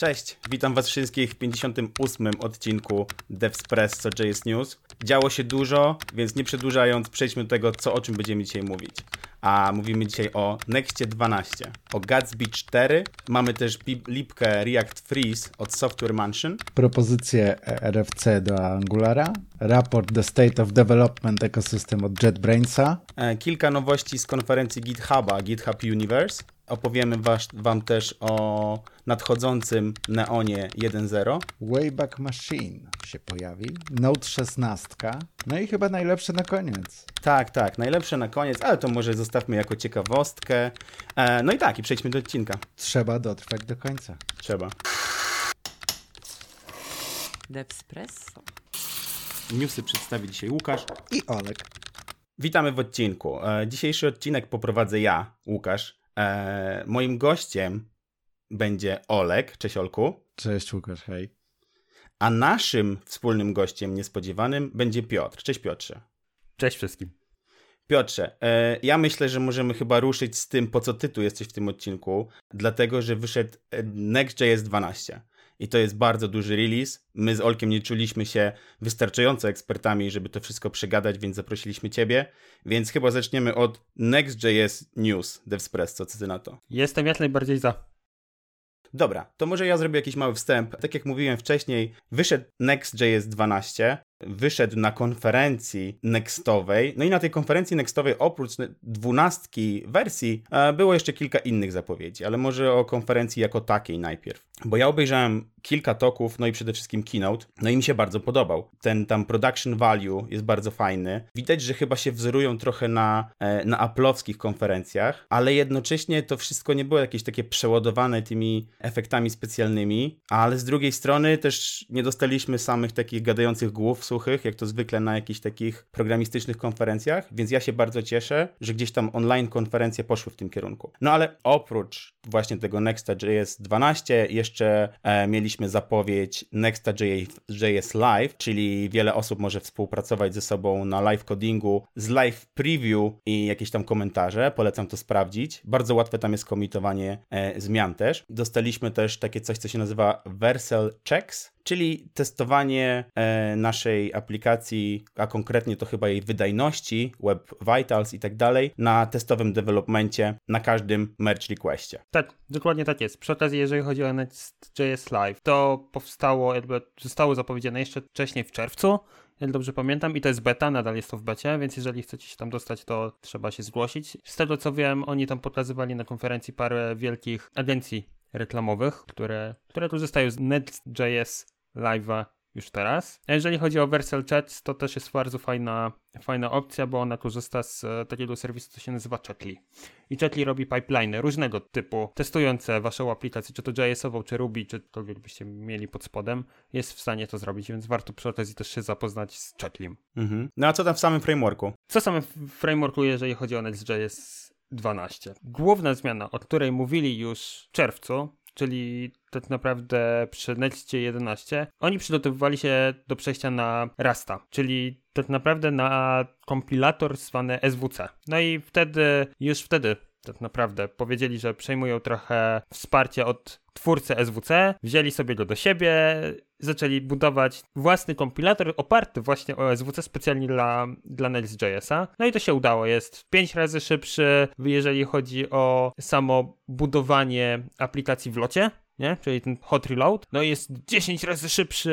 Cześć, witam was wszystkich w 58 odcinku DevSpresso.js News. Działo się dużo, więc nie przedłużając, przejdźmy do tego, co o czym będziemy dzisiaj mówić. A mówimy dzisiaj o Nextie 12, o Gatsby 4, mamy też lipkę React Freeze od Software Mansion. Propozycję RFC do Angulara, raport The State of Development Ecosystem od JetBrainsa. E, kilka nowości z konferencji GitHuba, GitHub Universe opowiemy was, wam też o nadchodzącym Neonie 1.0. Wayback Machine się pojawi, Note 16, no i chyba najlepsze na koniec. Tak, tak, najlepsze na koniec, ale to może zostawmy jako ciekawostkę. E, no i tak, i przejdźmy do odcinka. Trzeba dotrwać do końca. Trzeba. Devspresso. Newsy przedstawi dzisiaj Łukasz i Olek. Witamy w odcinku. E, dzisiejszy odcinek poprowadzę ja, Łukasz. E, moim gościem będzie Olek. Cześć Olku. Cześć Łukasz, hej. A naszym wspólnym gościem niespodziewanym będzie Piotr. Cześć Piotrze. Cześć wszystkim. Piotrze, e, ja myślę, że możemy chyba ruszyć z tym, po co ty tu jesteś w tym odcinku, dlatego, że wyszedł e, Next.js 12. I to jest bardzo duży release. My z Olkiem nie czuliśmy się wystarczająco ekspertami, żeby to wszystko przegadać, więc zaprosiliśmy ciebie. Więc chyba zaczniemy od Next.js News DevSpresso. Co ty na to? Jestem jak najbardziej za. Dobra, to może ja zrobię jakiś mały wstęp. Tak jak mówiłem wcześniej, wyszedł Next.js 12, wyszedł na konferencji Nextowej. No i na tej konferencji Nextowej oprócz dwunastki wersji e, było jeszcze kilka innych zapowiedzi, ale może o konferencji jako takiej najpierw. Bo ja obejrzałem kilka toków, no i przede wszystkim keynote, no i mi się bardzo podobał. Ten tam production value jest bardzo fajny. Widać, że chyba się wzorują trochę na, e, na Apple'owskich konferencjach, ale jednocześnie to wszystko nie było jakieś takie przeładowane tymi efektami specjalnymi, ale z drugiej strony też nie dostaliśmy samych takich gadających głów suchych, jak to zwykle na jakichś takich programistycznych konferencjach, więc ja się bardzo cieszę, że gdzieś tam online konferencje poszły w tym kierunku. No ale oprócz właśnie tego Next.js 12 jeszcze e, mieliśmy zapowiedź Next.js Live, czyli wiele osób może współpracować ze sobą na live codingu z live preview i jakieś tam komentarze. Polecam to sprawdzić. Bardzo łatwe tam jest komitowanie e, zmian też. Dostaliśmy też takie coś, co się nazywa Versal Checks, czyli testowanie e, naszej aplikacji, a konkretnie to chyba jej wydajności, Web Vitals i tak dalej, na testowym developmencie na każdym merge requestie. Tak, dokładnie tak jest. Przy okazji, jeżeli chodzi o Next.js Live, to powstało, jakby zostało zapowiedziane jeszcze wcześniej w czerwcu, jak dobrze pamiętam, i to jest beta, nadal jest to w becie, więc jeżeli chcecie się tam dostać, to trzeba się zgłosić. Z tego co wiem, oni tam pokazywali na konferencji parę wielkich agencji reklamowych, które, które korzystają z Next.js Live'a już teraz. A jeżeli chodzi o Versal Chats, to też jest bardzo fajna, fajna opcja, bo ona korzysta z e, takiego serwisu, co się nazywa Chatly. I Chatly robi pipeliny różnego typu, testujące waszą aplikację, czy to JS-ową, czy Ruby, czy cokolwiek byście mieli pod spodem, jest w stanie to zrobić, więc warto przy okazji też się zapoznać z Chatlym. Mhm. No a co tam w samym frameworku? Co samym frameworku, jeżeli chodzi o Next.js 12? Główna zmiana, o której mówili już w czerwcu, czyli tak naprawdę przy Nextie 11, oni przygotowywali się do przejścia na Rasta, czyli tak naprawdę na kompilator zwany SWC. No i wtedy, już wtedy tak naprawdę powiedzieli, że przejmują trochę wsparcie od twórcy SWC, wzięli sobie go do siebie, zaczęli budować własny kompilator oparty właśnie o SWC specjalnie dla, dla Next.jsa. No i to się udało. Jest 5 razy szybszy, jeżeli chodzi o samo budowanie aplikacji w locie nie? czyli ten hot reload, no jest 10 razy szybszy,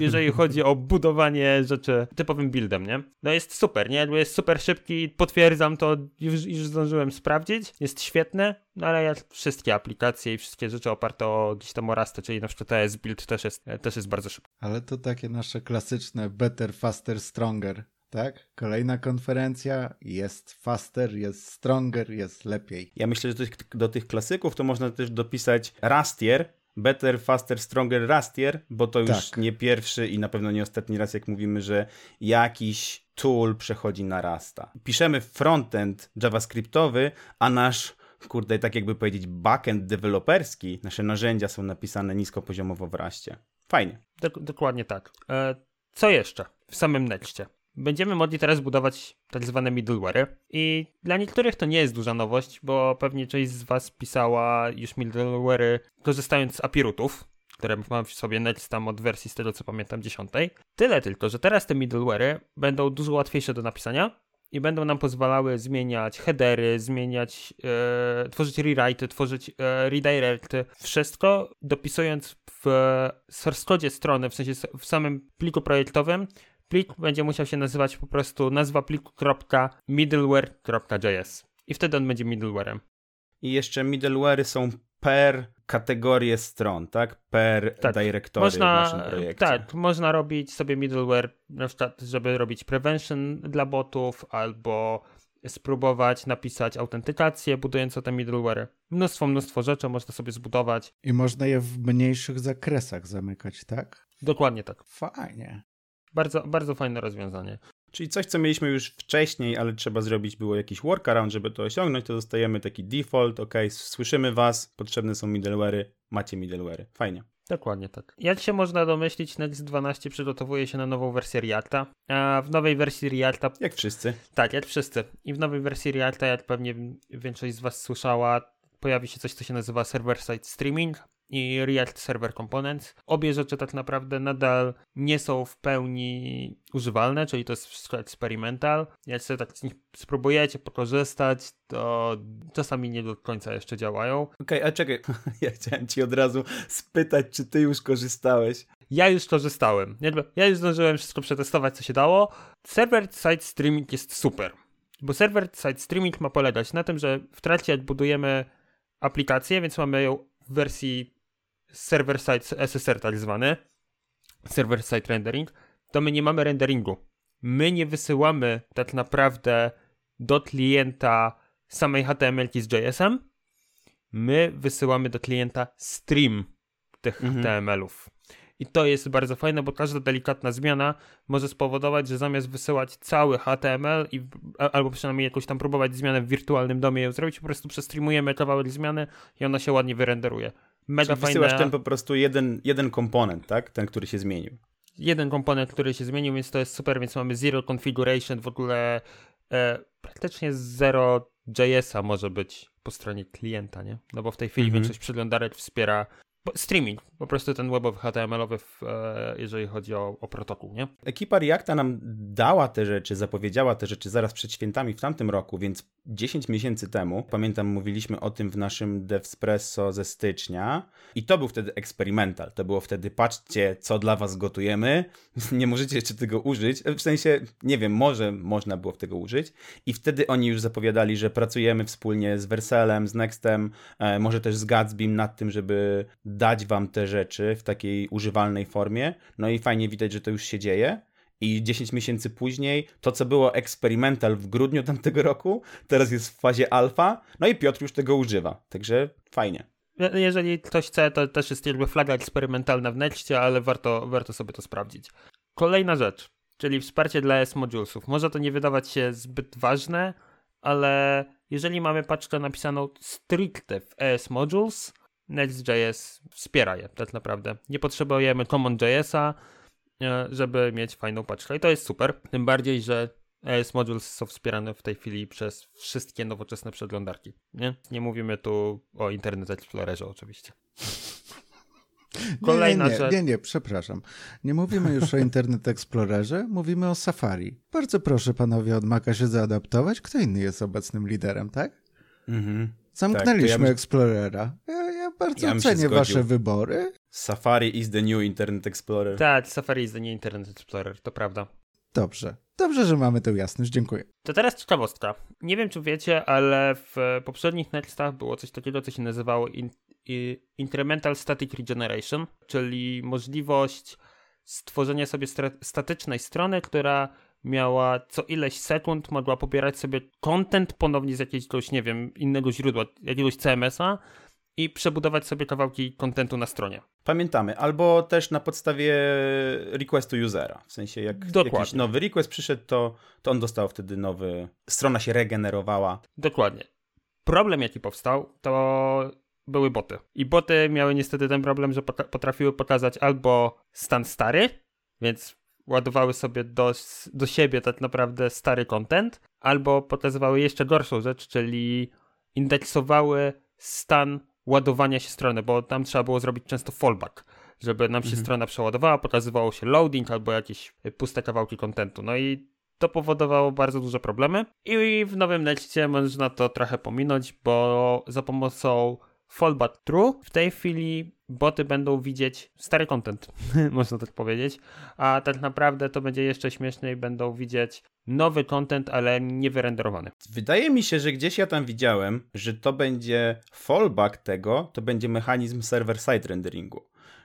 jeżeli chodzi o budowanie rzeczy typowym buildem, nie? No jest super, nie? Jest super szybki, potwierdzam to, już, już zdążyłem sprawdzić, jest świetne, no ale jak wszystkie aplikacje i wszystkie rzeczy oparte o gdzieś tam Orastę, czyli na przykład TS Build też jest, też jest bardzo szybki. Ale to takie nasze klasyczne better, faster, stronger tak? Kolejna konferencja jest faster, jest stronger, jest lepiej. Ja myślę, że do tych, do tych klasyków to można też dopisać Rastier, Better, Faster, Stronger, Rastier, bo to już tak. nie pierwszy i na pewno nie ostatni raz, jak mówimy, że jakiś tool przechodzi na Rasta. Piszemy frontend javascriptowy, a nasz kurde, tak jakby powiedzieć, backend deweloperski, nasze narzędzia są napisane niskopoziomowo w Raście. Fajnie. Dok dokładnie tak. E, co jeszcze w samym nexcie? Będziemy mogli teraz budować tak zwane middleware'y i dla niektórych to nie jest duża nowość, bo pewnie część z was pisała już middleware'y korzystając z API rootów, które mam w sobie Next tam od wersji z tego co pamiętam 10. Tyle tylko, że teraz te middleware'y będą dużo łatwiejsze do napisania i będą nam pozwalały zmieniać headery, zmieniać, e, tworzyć rewrite'y, tworzyć e, redirecty, wszystko dopisując w source code strony, w sensie w samym pliku projektowym, plik będzie musiał się nazywać po prostu nazwa pliku.middleware.js i wtedy on będzie middleware'em. I jeszcze middleware'y są per kategorię stron, tak? Per Tak. dyrektory Można, w naszym projekcie. tak, można robić sobie middleware, na przykład, żeby robić prevention dla botów, albo spróbować napisać autentykację, budując te middleware. Mnóstwo, mnóstwo rzeczy można sobie zbudować. I można je w mniejszych zakresach zamykać, tak? Dokładnie tak. Fajnie. Bardzo, bardzo fajne rozwiązanie. Czyli coś, co mieliśmy już wcześniej, ale trzeba zrobić było jakiś workaround, żeby to osiągnąć, to dostajemy taki default, ok, słyszymy was, potrzebne są middleware'y, macie middleware'y. Fajnie. Dokładnie tak. Jak się można domyślić, Next 12 przygotowuje się na nową wersję Reacta, a w nowej wersji Reacta, Jak wszyscy. tak, jak wszyscy, i w nowej wersji Reacta, jak pewnie większość z Was słyszała, pojawi się coś, co się nazywa Server-Side Streaming i React Server Components. Obie rzeczy tak naprawdę nadal nie są w pełni używalne, czyli to jest wszystko experimental. Jak sobie tak z nich spróbujecie pokorzystać, to czasami nie do końca jeszcze działają. Okej, a czekaj, ja chciałem ci od razu spytać, czy ty już korzystałeś. Ja już korzystałem. Ja już zdążyłem wszystko przetestować, co się dało. Server-side streaming jest super. Bo server-side streaming ma polegać na tym, że w trakcie jak budujemy aplikację, więc mamy ją w wersji server-side SSR tak zwany, server-side rendering, to my nie mamy renderingu. My nie wysyłamy tak naprawdę do klienta samej HTML z JS-em, my wysyłamy do klienta stream tych Mhm. HTML-ów. I to jest bardzo fajne, bo każda delikatna zmiana może spowodować, że zamiast wysyłać cały HTML i, albo przynajmniej jakąś tam próbować zmianę w wirtualnym domie ją zrobić, po prostu przestreamujemy kawałek zmiany i ona się ładnie wyrenderuje. Mega Czyli fajne. wysyłasz ten po prostu jeden, jeden komponent, tak? Ten, który się zmienił. jeden komponent, który się zmienił, więc to jest super, więc mamy zero configuration, w ogóle e, praktycznie zero JS-a może być po stronie klienta, nie? No bo w tej chwili Mhm. większość przeglądarek wspiera streaming, po prostu ten webowy HTML-owy, w, e, jeżeli chodzi o, o protokół, nie? Ekipa Reacta nam dała te rzeczy, zapowiedziała te rzeczy zaraz przed świętami w tamtym roku, więc 10 miesięcy temu, pamiętam, mówiliśmy o tym w naszym Devspresso ze stycznia i to był wtedy eksperymental. To było wtedy, patrzcie, co dla was gotujemy, nie możecie jeszcze tego użyć, w sensie, nie wiem, może można było tego użyć i wtedy oni już zapowiadali, że pracujemy wspólnie z Verselem, z Nextem, e, może też z Gatsbym nad tym, żeby dać wam te rzeczy w takiej używalnej formie. No i fajnie widać, że to już się dzieje. I 10 miesięcy później to, co było eksperymental w grudniu tamtego roku, teraz jest w fazie alfa. No i Piotr już tego używa. Także fajnie. Je- Jeżeli ktoś chce, to też jest jakby flaga eksperymentalna w Nexcie, ale warto, warto sobie to sprawdzić. Kolejna rzecz, czyli wsparcie dla ES Modulesów. Może to nie wydawać się zbyt ważne, ale jeżeli mamy paczkę napisaną stricte w ES Modules, Next.js wspiera je tak naprawdę. Nie potrzebujemy CommonJS-a, e, żeby mieć fajną paczkę i to jest super. Tym bardziej, że ES Modules są wspierane w tej chwili przez wszystkie nowoczesne przeglądarki. Nie, nie mówimy tu o Internet Explorerze oczywiście. Kolejna nie, nie, rzecz. nie, nie, przepraszam. Nie mówimy już o Internet Explorerze, mówimy o Safari. Bardzo proszę panowie od Maca się zaadaptować. Kto inny jest obecnym liderem, tak? Mhm. Zamknęliśmy Tak, ja bym- Explorera. Ja, ja bardzo Ja cenię wasze wybory. Safari is the new Internet Explorer. Tak, Safari jest nie Internet Explorer, to prawda. Dobrze. Dobrze, że mamy tę jasność. Dziękuję. To teraz ciekawostka. Nie wiem, czy wiecie, ale w poprzednich Nextach było coś takiego, co się nazywało in, i- Incremental Static Regeneration, czyli możliwość stworzenia sobie stra- statycznej strony, która miała co ileś sekund mogła pobierać sobie content ponownie z jakiegoś, nie wiem, innego źródła, jakiegoś CMS-a i przebudować sobie kawałki contentu na stronie. Pamiętamy. Albo też na podstawie requestu usera. W sensie, jak Dokładnie. jakiś nowy request przyszedł, to, to on dostał wtedy nowy. Strona się regenerowała. Dokładnie. Problem, jaki powstał, to były boty. I boty miały niestety ten problem, że potrafiły pokazać albo stan stary, więc ładowały sobie do, do siebie tak naprawdę stary content, albo pokazywały jeszcze gorszą rzecz, czyli indeksowały stan ładowania się strony, bo tam trzeba było zrobić często fallback, żeby nam się Mhm. strona przeładowała, pokazywało się loading albo jakieś puste kawałki kontentu. No i to powodowało bardzo duże problemy. I w nowym Nextie można to trochę pominąć, bo za pomocą fallback true w tej chwili boty będą widzieć stary content, można tak powiedzieć, a tak naprawdę to będzie jeszcze śmieszniej, będą widzieć nowy content, ale nie wyrenderowany. Wydaje mi się, że gdzieś ja tam widziałem, że to będzie fallback tego, to będzie mechanizm server-side renderingu.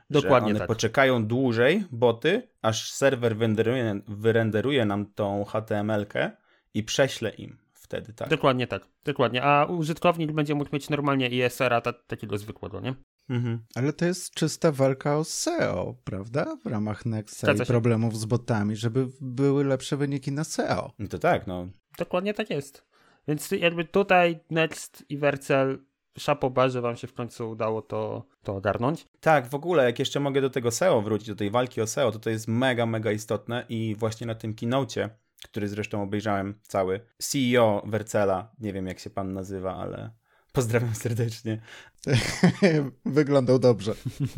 Dokładnie że one tak. poczekają dłużej, boty, aż serwer wyrenderuje, wyrenderuje nam tą HTML-kę i prześle im wtedy, tak. Dokładnie tak, dokładnie. A użytkownik będzie mógł mieć normalnie ISR-a ta, takiego zwykłego, nie? Mhm. Ale to jest czysta walka o SEO, prawda? W ramach Nexa i problemów z botami, żeby były lepsze wyniki na SEO. No to tak, no. Dokładnie tak jest. Więc jakby tutaj Next i Vercel szapoba, że wam się w końcu udało to, to ogarnąć. Tak, w ogóle, jak jeszcze mogę do tego SEO wrócić, do tej walki o SEO, to to jest mega, mega istotne i właśnie na tym keynocie, który zresztą obejrzałem cały, CEO Vercela, nie wiem jak się pan nazywa, ale pozdrawiam serdecznie, Wyglądał dobrze.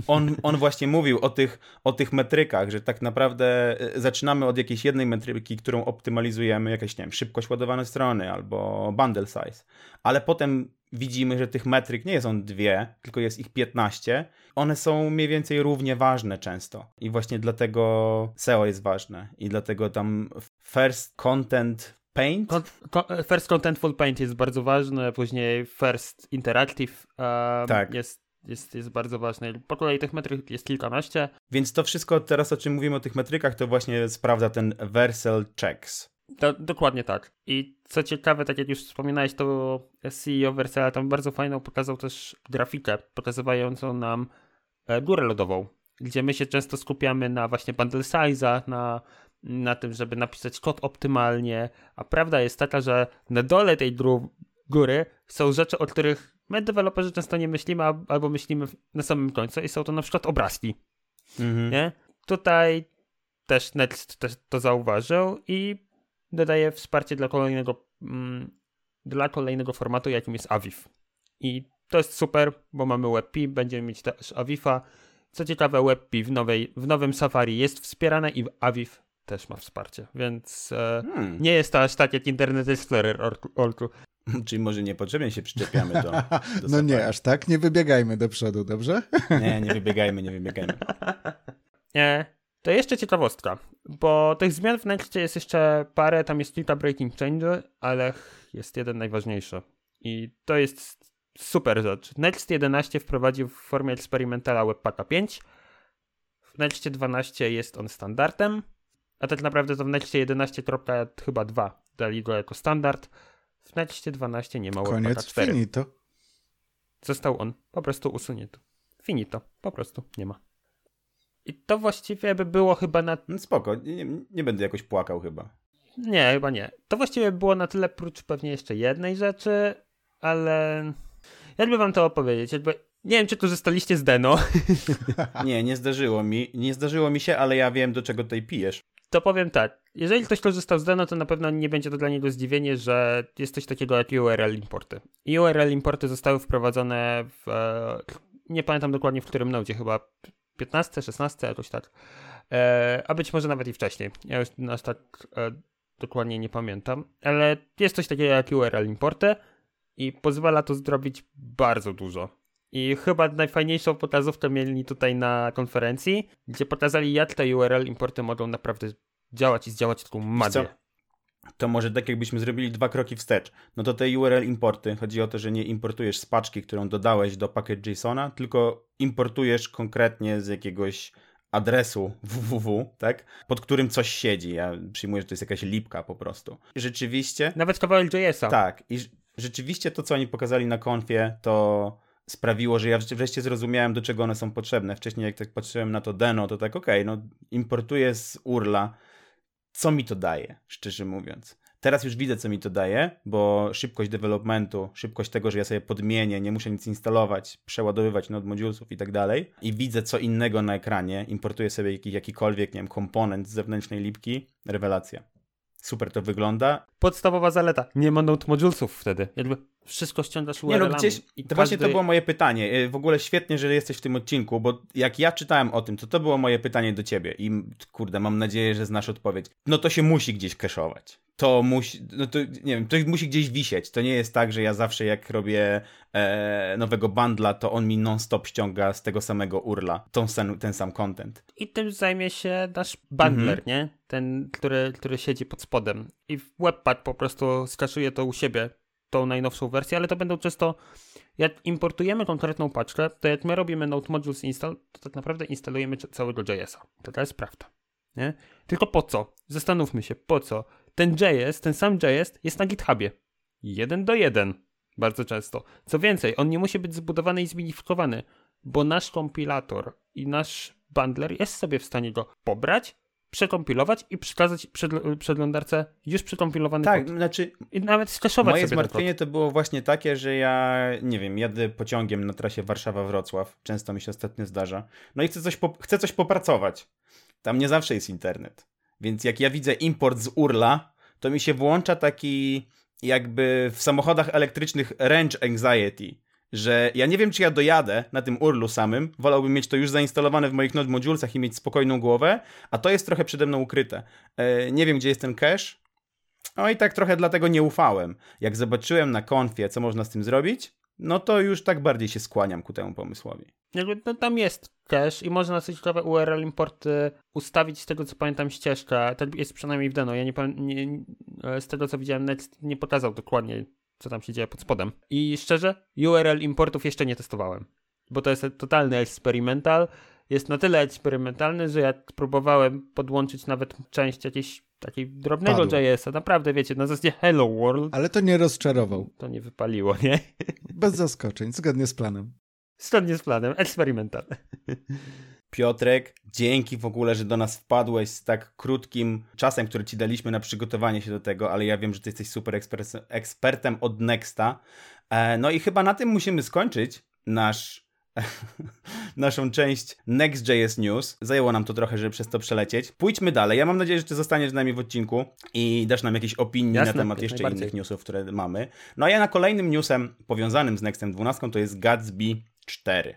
on, on właśnie mówił o tych, o tych metrykach, że tak naprawdę e, zaczynamy od jakiejś jednej metryki, którą optymalizujemy, jakaś, nie wiem, szybkość ładowania strony albo bundle size, ale potem widzimy, że tych metryk nie są dwie, tylko jest ich 15. One są mniej więcej równie ważne często. I właśnie dlatego SEO jest ważne. I dlatego tam first content paint Kon- ko- first Contentful Paint jest bardzo ważny, później First Interactive um, Tak. jest, jest, jest bardzo ważny. Po kolei tych metryk jest kilkanaście. Więc to wszystko teraz, o czym mówimy o tych metrykach, to właśnie sprawdza ten Versal Checks. To, dokładnie tak. I co ciekawe, tak jak już wspominałeś, to CEO Versala tam bardzo fajną pokazał też grafikę pokazującą nam e, górę lodową, gdzie my się często skupiamy na właśnie bundle size'ach, na, na tym, żeby napisać kod optymalnie, a prawda jest taka, że na dole tej góry są rzeczy, o których my deweloperzy często nie myślimy, albo myślimy na samym końcu i są to na przykład obrazki. Mhm. Nie? Tutaj też Next też to zauważył i dodaje wsparcie dla kolejnego, mm, dla kolejnego formatu, jakim jest Aviv. I to jest super, bo mamy WebP, będziemy mieć też Avifa. Co ciekawe, WebP w, nowej, w nowym Safari jest wspierane i Aviv też ma wsparcie, więc e, Hmm. nie jest to aż tak jak Internet Explorer Orku- Orku. Czyli może niepotrzebnie się przyczepiamy do. do No nie, Safari. aż tak, nie wybiegajmy do przodu, dobrze? Nie, nie wybiegajmy, nie wybiegajmy. Nie. To jeszcze ciekawostka, bo tych zmian w Nextie jest jeszcze parę, tam jest kilka breaking change, ale jest jeden najważniejszy. I to jest super rzecz. Next 11 wprowadził w formie eksperymentala Webpacka 5. W Nextie 12 jest on standardem, a tak naprawdę to w Nextie 11 kropka chyba 2 dali go jako standard. W Nextie 12 nie ma Koniec, 4. finito. Został on po prostu usunięty. Finito, po prostu nie ma. I to właściwie by było chyba na. No spoko, nie, nie będę jakoś płakał chyba. Nie, chyba nie. To właściwie było na tyle, prócz pewnie jeszcze jednej rzeczy, ale. Jakby wam to opowiedzieć? Jakby... Nie wiem, czy korzystaliście z Deno. Nie, nie zdarzyło mi, nie zdarzyło mi się, ale ja wiem, do czego tutaj pijesz. To powiem tak. Jeżeli ktoś korzystał z Deno, to na pewno nie będzie to dla niego zdziwienie, że jest coś takiego jak URL importy. URL importy zostały wprowadzone w. E, nie pamiętam dokładnie w którym nodzie, chyba 15, 16, jakoś tak. E, a być może nawet i wcześniej. Ja już aż tak e, dokładnie nie pamiętam. Ale jest coś takiego jak URL importy i pozwala to zrobić bardzo dużo. I chyba najfajniejszą pokazówkę mieli tutaj na konferencji, gdzie pokazali, jak te URL importy mogą naprawdę działać i zdziałać taką magię. To może tak jakbyśmy zrobili dwa kroki wstecz. No to te URL importy, chodzi o to, że nie importujesz z paczki, którą dodałeś do package JSONa, tylko importujesz konkretnie z jakiegoś adresu www, tak? Pod którym coś siedzi. Ja przyjmuję, że to jest jakaś lipka po prostu. Rzeczywiście, Nawet kawałek JS-a. tak. I rz- rzeczywiście to, co oni pokazali na konfie, to sprawiło, że ja wreszcie- zrozumiałem, do czego one są potrzebne. Wcześniej, jak tak patrzyłem na to deno, to tak, okej, no importuję z URLa. Co mi to daje, szczerze mówiąc? Teraz już widzę, co mi to daje, bo szybkość developmentu, szybkość tego, że ja sobie podmienię, nie muszę nic instalować, przeładowywać node modulesów i tak dalej. I widzę co innego na ekranie, importuję sobie jakiś, jakikolwiek, nie wiem, komponent z zewnętrznej lipki, rewelacja. Super to wygląda. Podstawowa zaleta. Nie ma node modulesów wtedy. Jakby wszystko ściągasz Nie URL-ami. no, gdzieś, to właśnie to każdy- było moje pytanie. Y, W ogóle świetnie, że jesteś w tym odcinku, bo jak ja czytałem o tym, to to było moje pytanie do ciebie i kurde, mam nadzieję, że znasz odpowiedź. No to się musi gdzieś cache'ować. To musi, no to nie wiem, to musi gdzieś wisieć. To nie jest tak, że ja zawsze jak robię e, nowego bundla, to on mi non-stop ściąga z tego samego urla tą ten sam content. I tym zajmie się nasz bundler, Mhm. nie? Ten, który, który siedzi pod spodem. I w Webpack po prostu skaszuje to u siebie, tą najnowszą wersję, ale to będą często... Jak importujemy konkretną paczkę, to jak my robimy Node Modules install, to tak naprawdę instalujemy całego JS-a. To jest prawda. Nie? Tylko po co? Zastanówmy się, po co? Ten JS, ten sam JS jest na GitHubie. Jeden do jeden. Bardzo często. Co więcej, on nie musi być zbudowany i zminifikowany, bo nasz kompilator i nasz bundler jest sobie w stanie go pobrać, przekompilować i przekazać przeglądarce już przekompilowany Tak, kod. znaczy I nawet skaszować Moje sobie zmartwienie to było właśnie takie, że ja, nie wiem, jadę pociągiem na trasie Warszawa-Wrocław. Często mi się ostatnio zdarza. No i chcę coś, po, chcę coś popracować. Tam nie zawsze jest internet. Więc jak ja widzę import z URLA, to mi się włącza taki jakby w samochodach elektrycznych range anxiety, że ja nie wiem, czy ja dojadę na tym URLu samym, wolałbym mieć to już zainstalowane w moich node modulesach i mieć spokojną głowę, a to jest trochę przede mną ukryte. E, nie wiem, gdzie jest ten cache, no i tak trochę dlatego nie ufałem. Jak zobaczyłem na konfie, co można z tym zrobić, no to już tak bardziej się skłaniam ku temu pomysłowi. Jakby, no, tam jest cache i można coś ciekawe URL import y, ustawić z tego co pamiętam ścieżka. Tak jest przynajmniej w demo. Ja nie, nie z tego co widziałem Next nie pokazał dokładnie co tam się dzieje pod spodem. I szczerze, URL importów jeszcze nie testowałem. Bo to jest totalny eksperymental. Jest na tyle eksperymentalny, że jak próbowałem podłączyć nawet część jakiejś takiej drobnego. JS-a, naprawdę wiecie, na zasadzie Hello World, Ale to nie rozczarował. to nie wypaliło, nie? Bez zaskoczeń, zgodnie z planem. Zgodnie z planem, eksperymental. Piotrek, dzięki w ogóle, że do nas wpadłeś z tak krótkim czasem, który ci daliśmy na przygotowanie się do tego, ale ja wiem, że ty jesteś super eksper- ekspertem od Nexta. E, no i chyba na tym musimy skończyć nasz naszą część Next.js News. Zajęło nam to trochę, żeby przez to przelecieć. Pójdźmy dalej. Ja mam nadzieję, że ty zostaniesz z nami w odcinku i dasz nam jakieś opinie Jasne, na temat jeszcze innych newsów, które mamy. No a ja na kolejnym newsem powiązanym z Nextem 12 to jest Gatsby 4.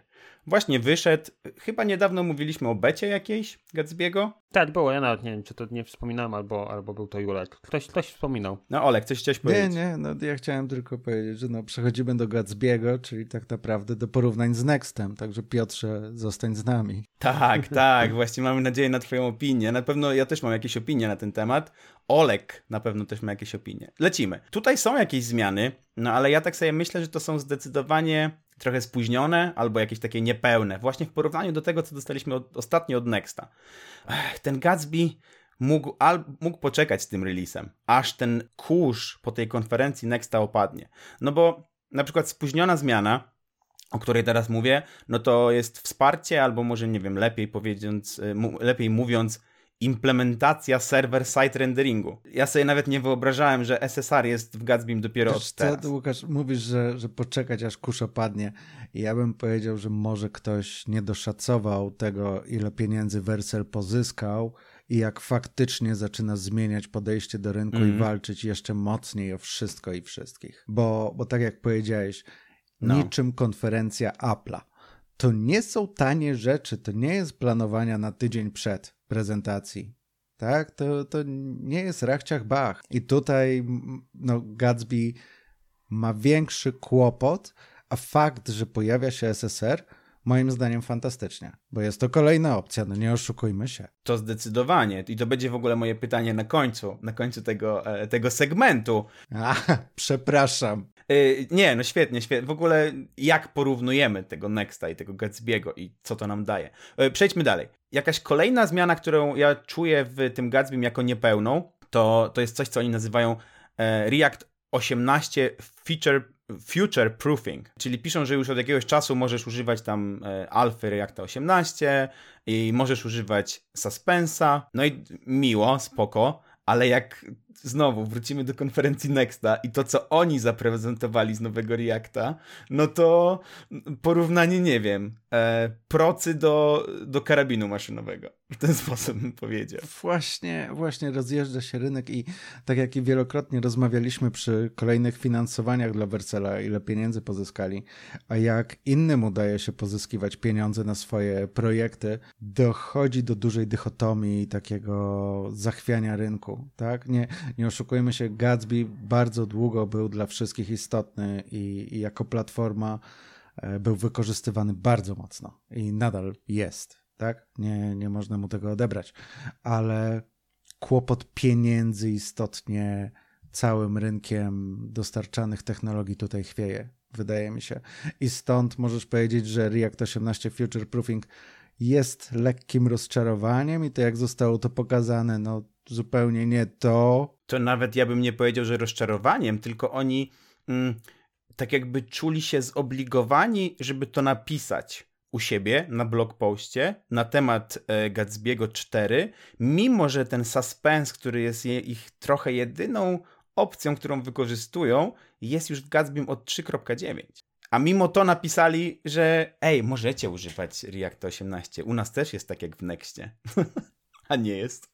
Właśnie wyszedł, chyba niedawno mówiliśmy o becie jakiejś Gatsby'ego. Tak, było, ja nawet nie wiem, czy to nie wspominałem, albo, albo był to Julek. Ktoś, ktoś wspominał. No Olek, coś chciałeś Nie, powiedzieć? nie, no ja chciałem tylko powiedzieć, że no przechodzimy do Gatsby'ego, czyli tak naprawdę do porównań z Nextem, także Piotrze, zostań z nami. Tak, tak, właśnie mamy nadzieję na twoją opinię. Na pewno ja też mam jakieś opinie na ten temat. Olek na pewno też ma jakieś opinie. Lecimy. Tutaj są jakieś zmiany, no ale ja tak sobie myślę, że to są zdecydowanie trochę spóźnione albo jakieś takie niepełne. Właśnie w porównaniu do tego, co dostaliśmy od, ostatnio od Nexta. Ech, ten Gatsby mógł, al, mógł poczekać z tym releasem, aż ten kurz po tej konferencji Nexta opadnie. No bo na przykład spóźniona zmiana, o której teraz mówię, no to jest wsparcie, albo może nie wiem, lepiej powiedzieć, lepiej mówiąc, implementacja server-side renderingu. Ja sobie nawet nie wyobrażałem, że SSR jest w Gatsbym dopiero Wiesz od co, teraz. ty, Łukasz, mówisz, że, że poczekać aż kurz opadnie. Ja bym powiedział, że może ktoś nie doszacował tego, ile pieniędzy Wersel pozyskał i jak faktycznie zaczyna zmieniać podejście do rynku i Mhm. walczyć jeszcze mocniej o wszystko i wszystkich. Bo, bo tak jak powiedziałeś, No. niczym konferencja Apple'a. To nie są tanie rzeczy, to nie jest planowania na tydzień przed prezentacji. Tak, to, to nie jest rachciach bach. I tutaj no, Gatsby ma większy kłopot, a fakt, że pojawia się SSR, moim zdaniem fantastycznie, bo jest to kolejna opcja, no nie oszukujmy się. To zdecydowanie. I to będzie w ogóle moje pytanie na końcu, na końcu tego, e, tego segmentu. A, przepraszam. Yy, nie, no świetnie, świetnie. W ogóle jak porównujemy tego Nexta i tego Gatsby'ego i co to nam daje. Yy, przejdźmy dalej. Jakaś kolejna zmiana, którą ja czuję w tym Gatsbym jako niepełną, to, to jest coś, co oni nazywają e, React 18 Feature Future Proofing, czyli piszą, że już od jakiegoś czasu możesz używać tam e, alfy Reacta 18 i możesz używać suspensa, no i miło, spoko, ale jak znowu wrócimy do konferencji Nexta i to, co oni zaprezentowali z nowego Reacta, no to porównanie, nie wiem, e, procy do, do karabinu maszynowego. W ten sposób bym powiedział. Właśnie, właśnie rozjeżdża się rynek i tak jak i wielokrotnie rozmawialiśmy przy kolejnych finansowaniach dla Wersela, ile pieniędzy pozyskali, a jak innym udaje się pozyskiwać pieniądze na swoje projekty, dochodzi do dużej dychotomii takiego zachwiania rynku, tak? Nie, nie oszukujmy się, Gatsby bardzo długo był dla wszystkich istotny i, i jako platforma e, był wykorzystywany bardzo mocno i nadal jest, tak? Nie, nie można mu tego odebrać, ale kłopot pieniędzy istotnie całym rynkiem dostarczanych technologii tutaj chwieje, wydaje mi się. I stąd możesz powiedzieć, że React 18 Future Proofing jest lekkim rozczarowaniem i to jak zostało to pokazane, no zupełnie nie to. To nawet ja bym nie powiedział, że rozczarowaniem, tylko oni mm, tak jakby czuli się zobligowani, żeby to napisać u siebie na blogpoście na temat e, Gatsby'ego 4, mimo że ten suspense, który jest je, ich trochę jedyną opcją, którą wykorzystują, jest już w Gatsbym od 3.9. A mimo to napisali, że ej, możecie używać React 18. U nas też jest tak jak w Nextie. A nie jest.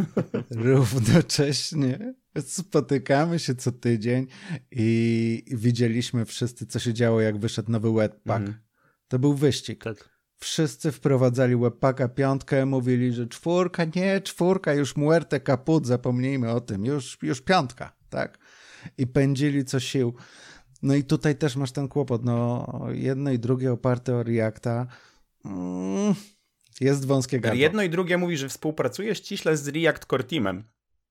Równocześnie spotykamy się co tydzień i widzieliśmy wszyscy, co się działo, jak wyszedł nowy Webpack. Mhm. To był wyścig. Tak. Wszyscy wprowadzali Webpacka piątkę, mówili, że czwórka, nie, czwórka, już muerte kaput, zapomnijmy o tym, już, już piątka, tak? I pędzili co sił. No i tutaj też masz ten kłopot, no jedno i drugie oparte o Reacta. Mm, jest wąskie gardło. Jedno i drugie mówi, że współpracuje ściśle z React Core Teamem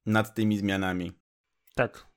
nad tymi zmianami. Tak.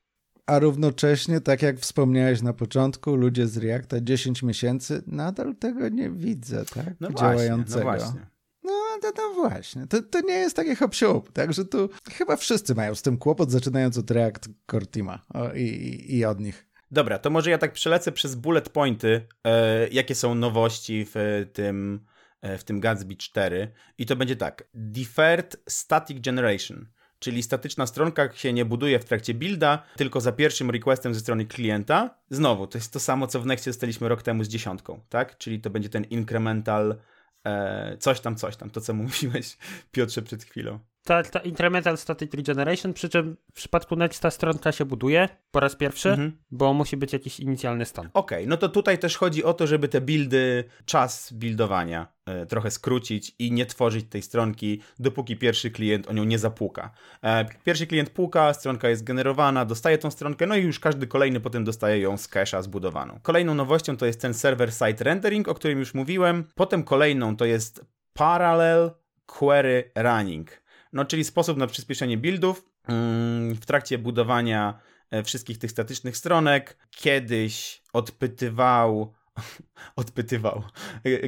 A równocześnie, tak jak wspomniałeś na początku, ludzie z Reacta 10 miesięcy, nadal tego nie widzę, tak? No Działającego. Właśnie, no właśnie. No, no, no właśnie, to, to nie jest takie hop także tu chyba wszyscy mają z tym kłopot, zaczynając od React Core Teama o, i, i od nich. Dobra, to może ja tak przelecę przez bullet pointy, e, jakie są nowości w tym, e, w tym Gatsby 4. I to będzie tak. Deferred Static Generation, czyli statyczna stronka się nie buduje w trakcie builda, tylko za pierwszym requestem ze strony klienta. Znowu, to jest to samo, co w Nextie dostaliśmy rok temu z dziesiątką, tak? Czyli to będzie ten incremental e, coś tam, coś tam, to co mówiłeś Piotrze przed chwilą ta, ta Incremental Static Regeneration, przy czym w przypadku Nexta stronka się buduje po raz pierwszy, mhm. bo musi być jakiś inicjalny stan. Okej, okay, no to tutaj też chodzi o to, żeby te buildy, czas buildowania e, trochę skrócić i nie tworzyć tej stronki, dopóki pierwszy klient o nią nie zapłuka. E, pierwszy klient puka, stronka jest generowana, dostaje tą stronkę, no i już każdy kolejny potem dostaje ją z cache'a zbudowaną. Kolejną nowością to jest ten server-side rendering, o którym już mówiłem. Potem kolejną to jest Parallel Query Running no czyli sposób na przyspieszenie buildów mm, w trakcie budowania e, wszystkich tych statycznych stronek. Kiedyś odpytywał odpytywał.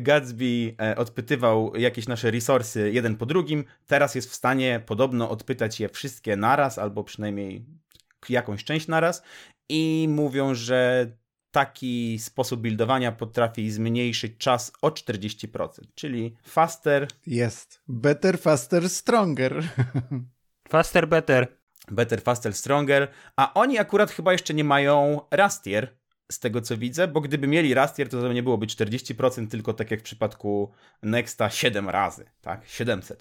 Gatsby e, odpytywał jakieś nasze resursy jeden po drugim. Teraz jest w stanie podobno odpytać je wszystkie naraz, albo przynajmniej jakąś część naraz. I mówią, że taki sposób buildowania potrafi zmniejszyć czas o 40%, czyli faster. Jest. Better, faster, stronger. Faster, better. Better, faster, stronger. A oni akurat chyba jeszcze nie mają Rastier, z tego co widzę, bo gdyby mieli Rastier, to to nie byłoby 40%, tylko tak jak w przypadku Nexta 7 razy, tak? 700%.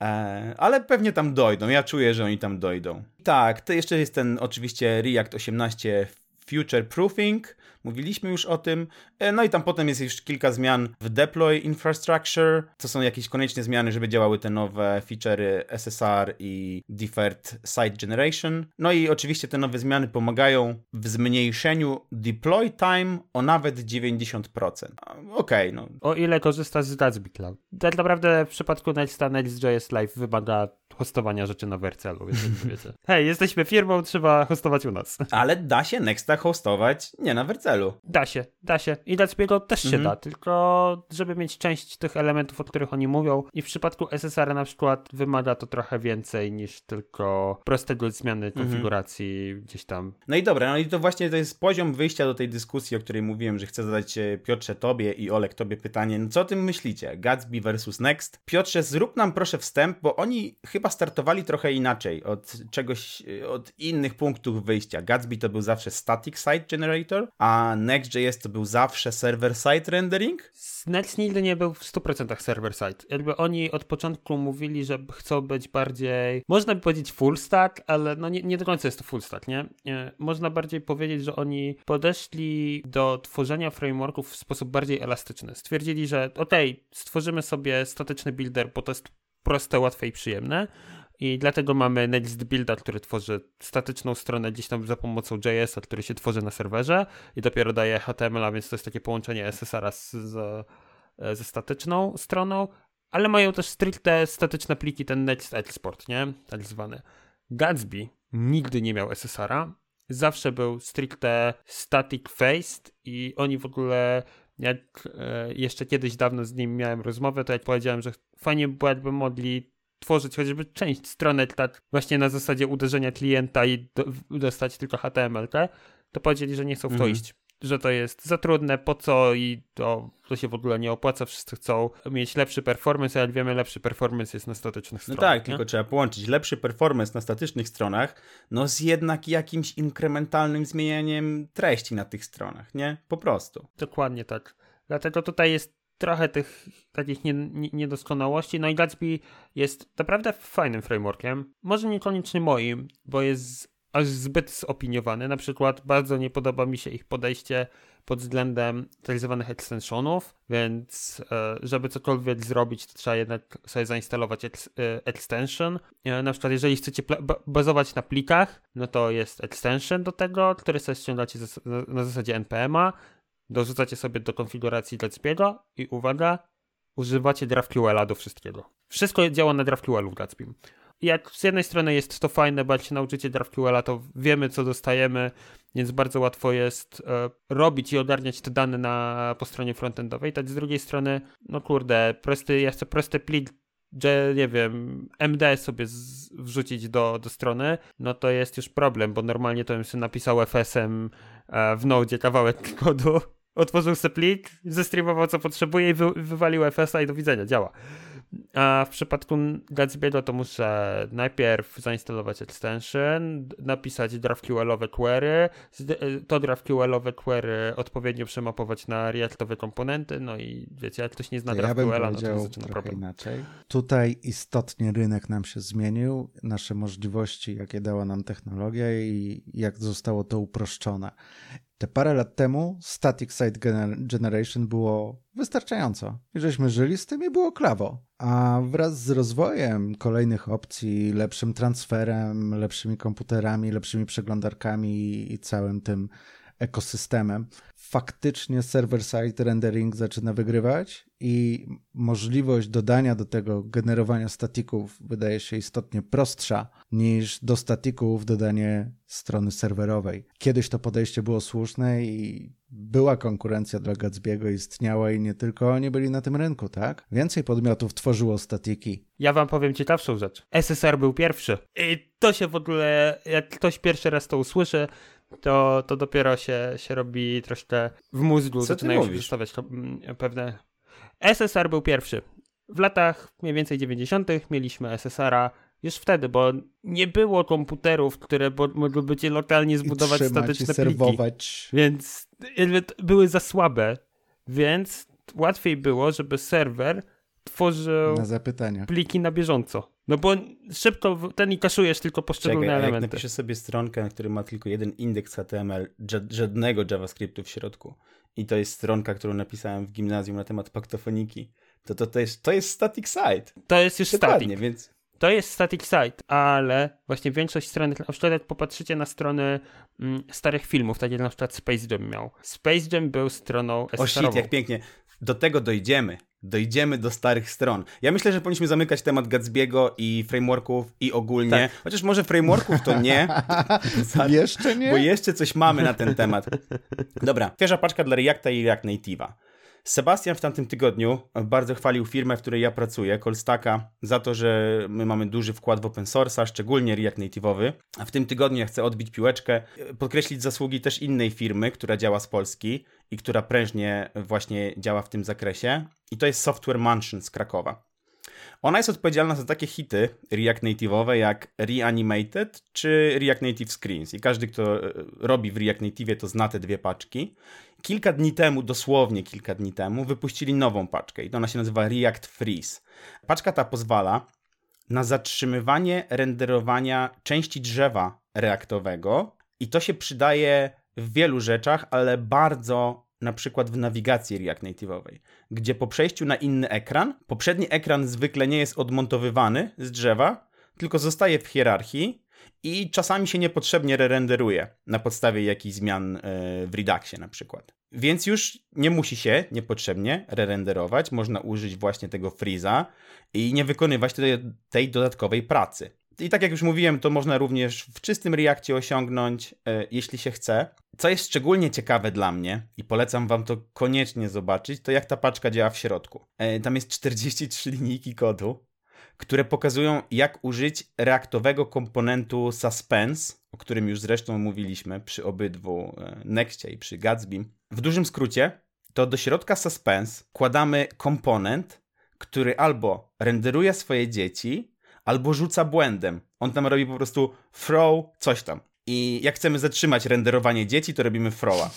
Eee, ale pewnie tam dojdą, ja czuję, że oni tam dojdą. Tak, to jeszcze jest ten oczywiście React 18 Future Proofing, mówiliśmy już o tym. E, no i tam potem jest już kilka zmian w deploy infrastructure. To są jakieś koniecznie zmiany, żeby działały te nowe feature'y SSR i deferred site generation. No i oczywiście te nowe zmiany pomagają w zmniejszeniu deploy time o nawet 90%. Okej, okay, no. O ile korzysta z Gatsby Cloud. Tak naprawdę w przypadku Nexta Next.js Live wymaga hostowania rzeczy na Vercelu, więc wiecie. Hej, jesteśmy firmą, trzeba hostować u nas. Ale da się Nexta zahostować nie na Wercelu. Da się, da się. I Gatsby'ego też się Mhm. da, tylko żeby mieć część tych elementów, o których oni mówią. I w przypadku SSR na przykład wymaga to trochę więcej niż tylko prostego zmiany Mhm. konfiguracji gdzieś tam. No i dobra, no i to właśnie to jest poziom wyjścia do tej dyskusji, o której mówiłem, że chcę zadać e, Piotrze tobie i Olek tobie pytanie. No co o tym myślicie? Gatsby versus Next? Piotrze, zrób nam proszę wstęp, bo oni chyba startowali trochę inaczej od czegoś, e, od innych punktów wyjścia. Gatsby to był zawsze static site generator, a Next.js to był zawsze server side rendering? Next nigdy nie był w 100% server-side. Jakby oni od początku mówili, że chcą być bardziej, można by powiedzieć full stack, ale no nie, nie do końca jest to full stack, nie? nie? Można bardziej powiedzieć, że oni podeszli do tworzenia frameworków w sposób bardziej elastyczny. Stwierdzili, że okej, stworzymy sobie statyczny builder, bo to jest proste, łatwe i przyjemne. I dlatego mamy Next Builda, który tworzy statyczną stronę gdzieś tam za pomocą JS-a, który się tworzy na serwerze i dopiero daje HTML, a więc to jest takie połączenie SSR-a z, z, ze statyczną stroną, ale mają też stricte statyczne pliki, ten Next Export, nie? Tak zwany. Gatsby nigdy nie miał SSR-a, zawsze był stricte static faced i oni w ogóle jak e, jeszcze kiedyś dawno z nim miałem rozmowę, to jak powiedziałem, że fajnie by było, jakby mogli tworzyć chociażby część strony tak właśnie na zasadzie uderzenia klienta i do, dostać tylko HTML, to powiedzieli, że nie chcą w to Mhm. iść. Że to jest za trudne, po co i to, to się w ogóle nie opłaca. Wszyscy chcą mieć lepszy performance, a jak wiemy, lepszy performance jest na statycznych No stronach. tak, nie? tylko trzeba połączyć lepszy performance na statycznych stronach, no z jednak jakimś inkrementalnym zmienianiem treści na tych stronach, nie? Po prostu. Dokładnie tak. Dlatego tutaj jest trochę tych takich nie, nie, niedoskonałości. No i Gatsby jest naprawdę fajnym frameworkiem. Może niekoniecznie moim, bo jest aż zbyt zopiniowany. Na przykład bardzo nie podoba mi się ich podejście pod względem zwanych extensionów, więc e, żeby cokolwiek zrobić, to trzeba jednak sobie zainstalować e, extension. E, Na przykład jeżeli chcecie bazować na plikach, no to jest extension do tego, który sobie ściągacie na zasadzie npm-a, dorzucacie sobie do konfiguracji Gatsby'ego i uwaga, używacie GraphQL-a do wszystkiego. Wszystko działa na GraphQL-u w Gatsby. I Jak z jednej strony jest to fajne, bo jak się nauczycie GraphQL-a, to wiemy, co dostajemy, więc bardzo łatwo jest e, robić i ogarniać te dane na, po stronie frontendowej. Tak z drugiej strony, no kurde, prosty, ja chcę prosty plik, że nie wiem, MD sobie z, wrzucić do, do strony, no to jest już problem, bo normalnie to bym sobie napisał FS-em e, w Node kawałek kodu, otworzył sobie plik, zestreamował co potrzebuje i wy, wywalił FS-a i do widzenia, działa. A w przypadku Gatsby'ego to muszę najpierw zainstalować extension, napisać GraphQL-owe query, z- to GraphQL-owe query odpowiednio przemapować na Reactowe komponenty, no i wiecie, jak ktoś nie zna To ja GraphQL-a, no to zaczyna problem. inaczej. Tutaj istotnie rynek nam się zmienił, nasze możliwości, jakie dała nam technologia i jak zostało to uproszczone. Te parę lat temu Static Site Gener- Generation było wystarczająco. I żeśmy żyli z tym i było klawo. A wraz z rozwojem kolejnych opcji, lepszym transferem, lepszymi komputerami, lepszymi przeglądarkami i całym tym ekosystemem, faktycznie server-side rendering zaczyna wygrywać i możliwość dodania do tego generowania statików wydaje się istotnie prostsza niż do statików dodanie strony serwerowej. Kiedyś to podejście było słuszne i była konkurencja dla Gatsby'ego, istniała i nie tylko oni byli na tym rynku, tak? Więcej podmiotów tworzyło statiki. Ja wam powiem ciekawszą rzecz. SSR był pierwszy. I to się w ogóle, jak ktoś pierwszy raz to usłyszy, to, to dopiero się, się robi troszkę w mózgu, Co zaczynają się przedstawiać mm, pewne... SSR był pierwszy. W latach mniej więcej 90. mieliśmy SSR-a już wtedy, bo nie było komputerów, które mogłyby ci lokalnie zbudować statyczne i pliki. serwować. Więc były za słabe, więc łatwiej było, żeby serwer tworzył Na pliki na bieżąco. No bo szybko ten i kaszujesz tylko poszczególne Czekaj, a jak elementy. napiszesz sobie stronkę, która ma tylko jeden indeks HTML, ża- żadnego JavaScriptu w środku i to jest stronka, którą napisałem w gimnazjum na temat paktofoniki, to to, to, jest, to jest static site. To jest już Dokładnie, static. więc To jest static site, ale właśnie większość stron, na przykład jak popatrzycie na strony mm, starych filmów, tak jak na przykład Space Jam miał. Space Jam był stroną o shit, jak pięknie. Do tego dojdziemy. Dojdziemy do starych stron. Ja myślę, że powinniśmy zamykać temat Gatsby'ego i frameworków i ogólnie. Tak. Chociaż może frameworków to nie. Jeszcze nie? Bo jeszcze coś mamy na ten temat. Dobra, pierwsza paczka dla Reacta i React Native'a. Sebastian w tamtym tygodniu bardzo chwalił firmę, w której ja pracuję, Colstacka, za to, że my mamy duży wkład w open source'a, szczególnie React Native'owy. A w tym tygodniu ja chcę odbić piłeczkę, podkreślić zasługi też innej firmy, która działa z Polski i która prężnie właśnie działa w tym zakresie. I to jest Software Mansion z Krakowa. Ona jest odpowiedzialna za takie hity React Native'owe jak Reanimated czy React Native Screens. I każdy, kto e, robi w React Native, to zna te dwie paczki. Kilka dni temu, dosłownie kilka dni temu, wypuścili nową paczkę i ona się nazywa React Freeze. Paczka ta pozwala na zatrzymywanie renderowania części drzewa reaktowego i to się przydaje w wielu rzeczach, ale bardzo na przykład w nawigacji React Native'owej, gdzie po przejściu na inny ekran, poprzedni ekran zwykle nie jest odmontowywany z drzewa, tylko zostaje w hierarchii i czasami się niepotrzebnie re-renderuje na podstawie jakichś zmian e, w Reduxie na przykład. Więc już nie musi się niepotrzebnie re-renderować, można użyć właśnie tego freeza i nie wykonywać tej, tej dodatkowej pracy. I tak jak już mówiłem, to można również w czystym Reakcie osiągnąć, e, jeśli się chce. Co jest szczególnie ciekawe dla mnie i polecam wam to koniecznie zobaczyć, to jak ta paczka działa w środku. E, tam jest 43 linijki kodu, które pokazują jak użyć reaktowego komponentu Suspense, o którym już zresztą mówiliśmy przy obydwu e, Nexcie i przy Gatsby. W dużym skrócie, to do środka Suspense kładamy komponent, który albo renderuje swoje dzieci, albo rzuca błędem. On tam robi po prostu throw coś tam. I jak chcemy zatrzymać renderowanie dzieci, to robimy throwa.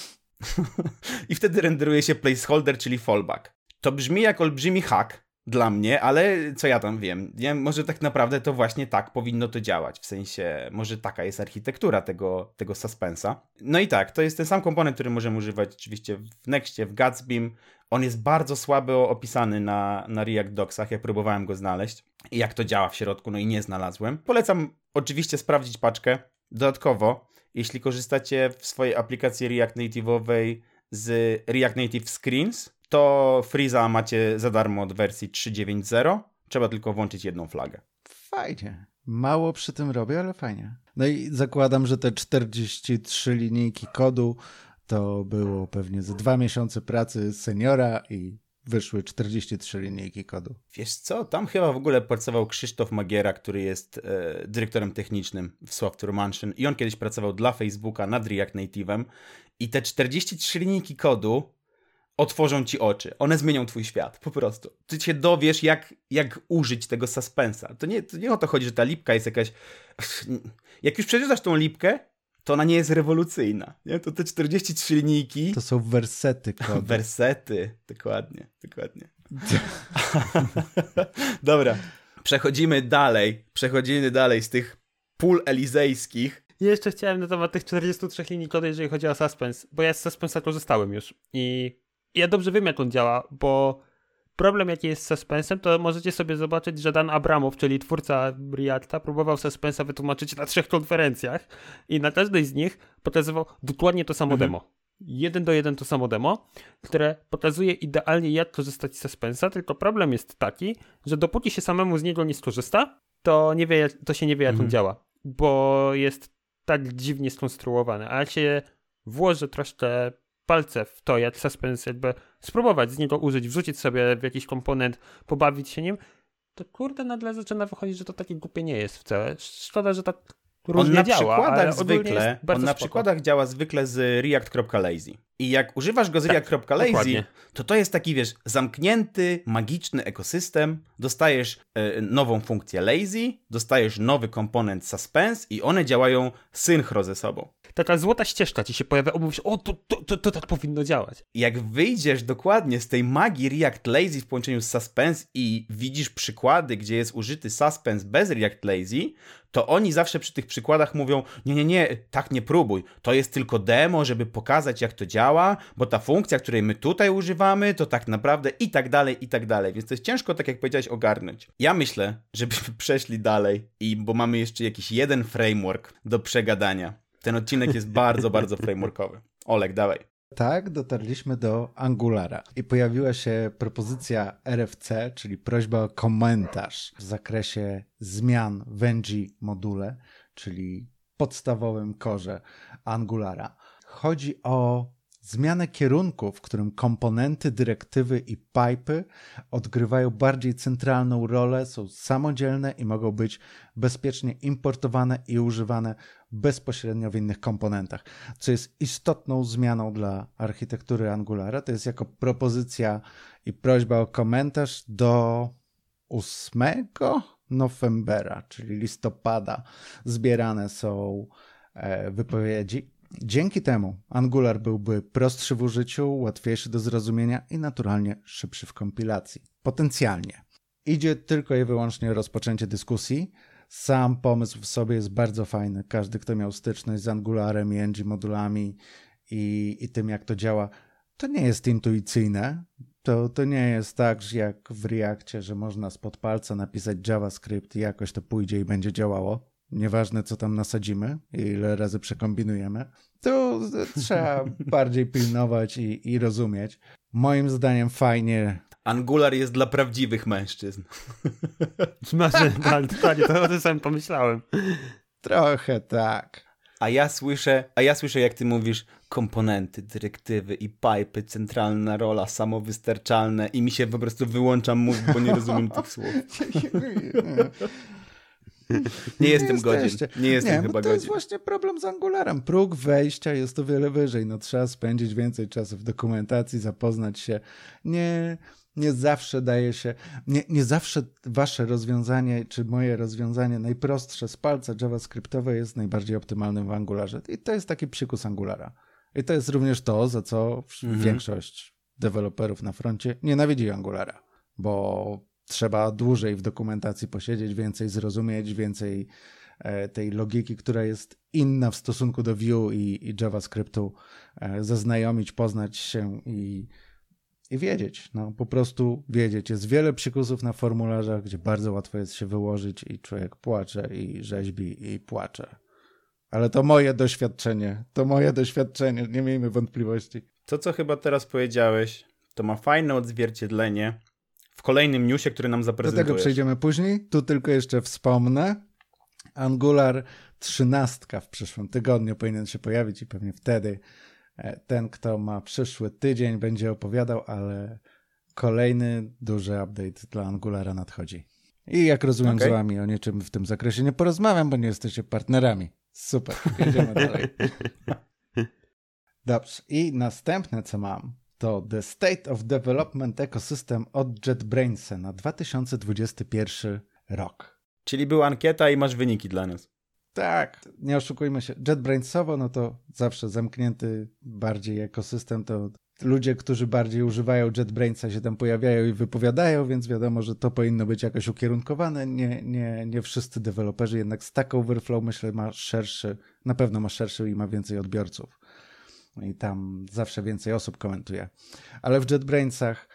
I wtedy renderuje się placeholder, czyli fallback. To brzmi jak olbrzymi hack dla mnie, ale co ja tam wiem? Nie, może tak naprawdę to właśnie tak powinno to działać. W sensie, może taka jest architektura tego, tego suspensa. No i tak, to jest ten sam komponent, który możemy używać oczywiście w Nextie, w Gatsbym. On jest bardzo słabo opisany na, na React Docsach, ja próbowałem go znaleźć. I jak to działa w środku, no i nie znalazłem. Polecam oczywiście sprawdzić paczkę. Dodatkowo, jeśli korzystacie w swojej aplikacji React Native'owej z React Native Screens, to Freeza macie za darmo od wersji 3.9.0. Trzeba tylko włączyć jedną flagę. Fajnie. Mało przy tym robię, ale fajnie. No i zakładam, że te 43 linijki kodu to było pewnie ze dwa miesiące pracy seniora i wyszły 43 linijki kodu. Wiesz co, tam chyba w ogóle pracował Krzysztof Magiera, który jest e, dyrektorem technicznym w Software Mansion i on kiedyś pracował dla Facebooka nad React Native'em i te 43 linijki kodu otworzą ci oczy. One zmienią twój świat, po prostu. Ty się dowiesz, jak, jak użyć tego suspensa. To nie, to nie o to chodzi, że ta lipka jest jakaś... Jak już przeczytasz tą lipkę, to ona nie jest rewolucyjna. Nie? To te 43 linijki... To są wersety kodu. Wersety, dokładnie, dokładnie. Dobra, przechodzimy dalej. Przechodzimy dalej z tych pól elizejskich. Jeszcze chciałem na temat tych 43 linii kodu, jeżeli chodzi o Suspense, bo ja z Suspensa korzystałem już i ja dobrze wiem, jak on działa, bo problem, jaki jest z Suspensem, to możecie sobie zobaczyć, że Dan Abramow, czyli twórca Reacta, próbował Suspensa wytłumaczyć na trzech konferencjach i na każdej z nich pokazywał dokładnie to samo mhm. demo. Jeden do jeden to samo demo, które pokazuje idealnie, jak korzystać z Suspensa, tylko problem jest taki, że dopóki się samemu z niego nie skorzysta, to, nie wie, to się nie wie, jak mhm. on działa, bo jest tak dziwnie skonstruowany. A jak się włoży troszkę palce w to, jak Suspense jakby spróbować z niego użyć, wrzucić sobie w jakiś komponent, pobawić się nim, to kurde nagle zaczyna wychodzić, że to takie głupie nie jest wcale. Szkoda, że tak różnie on na działa, przykładach zwykle, on na spoko. przykładach działa zwykle z react.lazy. I jak używasz go z tak, react.lazy, to to jest taki, wiesz, zamknięty, magiczny ekosystem. Dostajesz e, nową funkcję lazy, dostajesz nowy komponent suspense i one działają synchro ze sobą taka złota ścieżka ci się pojawia, mówisz, o, to, to, to, to tak powinno działać. Jak wyjdziesz dokładnie z tej magii React Lazy w połączeniu z Suspense i widzisz przykłady, gdzie jest użyty Suspense bez React Lazy, to oni zawsze przy tych przykładach mówią: Nie, nie, nie, tak nie próbuj. To jest tylko demo, żeby pokazać, jak to działa, bo ta funkcja, której my tutaj używamy, to tak naprawdę i tak dalej, i tak dalej. Więc to jest ciężko, tak jak powiedziałeś, ogarnąć. Ja myślę, żebyśmy przeszli dalej, i bo mamy jeszcze jakiś jeden framework do przegadania. Ten odcinek jest bardzo, bardzo frameworkowy. Olek, dawaj. Tak, dotarliśmy do Angulara i pojawiła się propozycja RFC, czyli prośba o komentarz w zakresie zmian w NG module, czyli podstawowym korze Angulara. Chodzi o zmianę kierunku, w którym komponenty dyrektywy i pipy odgrywają bardziej centralną rolę, są samodzielne i mogą być bezpiecznie importowane i używane bezpośrednio w innych komponentach, co jest istotną zmianą dla architektury Angulara. To jest jako propozycja i prośba o komentarz do 8 Novembera, czyli listopada, zbierane są e, wypowiedzi. Dzięki temu Angular byłby prostszy w użyciu, łatwiejszy do zrozumienia i naturalnie szybszy w kompilacji. Potencjalnie. Idzie tylko i wyłącznie rozpoczęcie dyskusji. Sam pomysł w sobie jest bardzo fajny. Każdy, kto miał styczność z Angularem i ng modulami i, i tym, jak to działa, to nie jest intuicyjne. To, to nie jest tak, że jak w Reakcie, że można spod palca napisać JavaScript i jakoś to pójdzie i będzie działało. Nieważne, co tam nasadzimy i ile razy przekombinujemy, to trzeba bardziej pilnować i, i rozumieć. Moim zdaniem fajnie Angular jest dla prawdziwych mężczyzn. Znaczy, ale totalnie, to o tym samym pomyślałem. Trochę tak. A ja słyszę, a ja słyszę, jak ty mówisz, komponenty, dyrektywy i pipy, centralna rola, samowystarczalne i mi się po prostu wyłączam mózg, bo nie rozumiem tych słów. Nie jestem jesteście. godzien. Nie jestem nie, chyba to godzien. jest właśnie problem z Angularem. Próg wejścia jest o wiele wyżej. No, trzeba spędzić więcej czasu w dokumentacji, zapoznać się. Nie, nie zawsze daje się, nie, nie zawsze wasze rozwiązanie, czy moje rozwiązanie najprostsze z palca javascriptowe jest najbardziej optymalnym w Angularze. I to jest taki przykus Angulara. I to jest również to, za co mhm. większość deweloperów na froncie nienawidzi Angulara, bo trzeba dłużej w dokumentacji posiedzieć, więcej zrozumieć, więcej e, tej logiki, która jest inna w stosunku do Vue i, i JavaScriptu, e, zaznajomić, poznać się i, i wiedzieć. No, po prostu wiedzieć. Jest wiele przykusów na formularzach, gdzie bardzo łatwo jest się wyłożyć i człowiek płacze i rzeźbi i płacze. Ale to moje doświadczenie. To moje doświadczenie, nie miejmy wątpliwości. To, co chyba teraz powiedziałeś, to ma fajne odzwierciedlenie w kolejnym newsie, który nam zaprezentujesz. Do tego przejdziemy później. Tu tylko jeszcze wspomnę. Angular 13 w przyszłym tygodniu powinien się pojawić i pewnie wtedy e, ten, kto ma przyszły tydzień, będzie opowiadał, ale kolejny duży update dla Angulara nadchodzi. I jak rozumiem okay. z wami o niczym w tym zakresie nie porozmawiam, bo nie jesteście partnerami. Super, jedziemy dalej. Dobrze, i następne co mam, to The State of Development Ecosystem od JetBrainsa na 2021 rok. Czyli była ankieta i masz wyniki dla nas. Tak, nie oszukujmy się. JetBrainsowo, no to zawsze zamknięty bardziej ekosystem, to ludzie, którzy bardziej używają JetBrainsa się tam pojawiają i wypowiadają, więc wiadomo, że to powinno być jakoś ukierunkowane. Nie, nie, nie wszyscy deweloperzy, jednak Stack Overflow myślę ma szerszy, na pewno ma szerszy i ma więcej odbiorców i tam zawsze więcej osób komentuje. Ale w JetBrainsach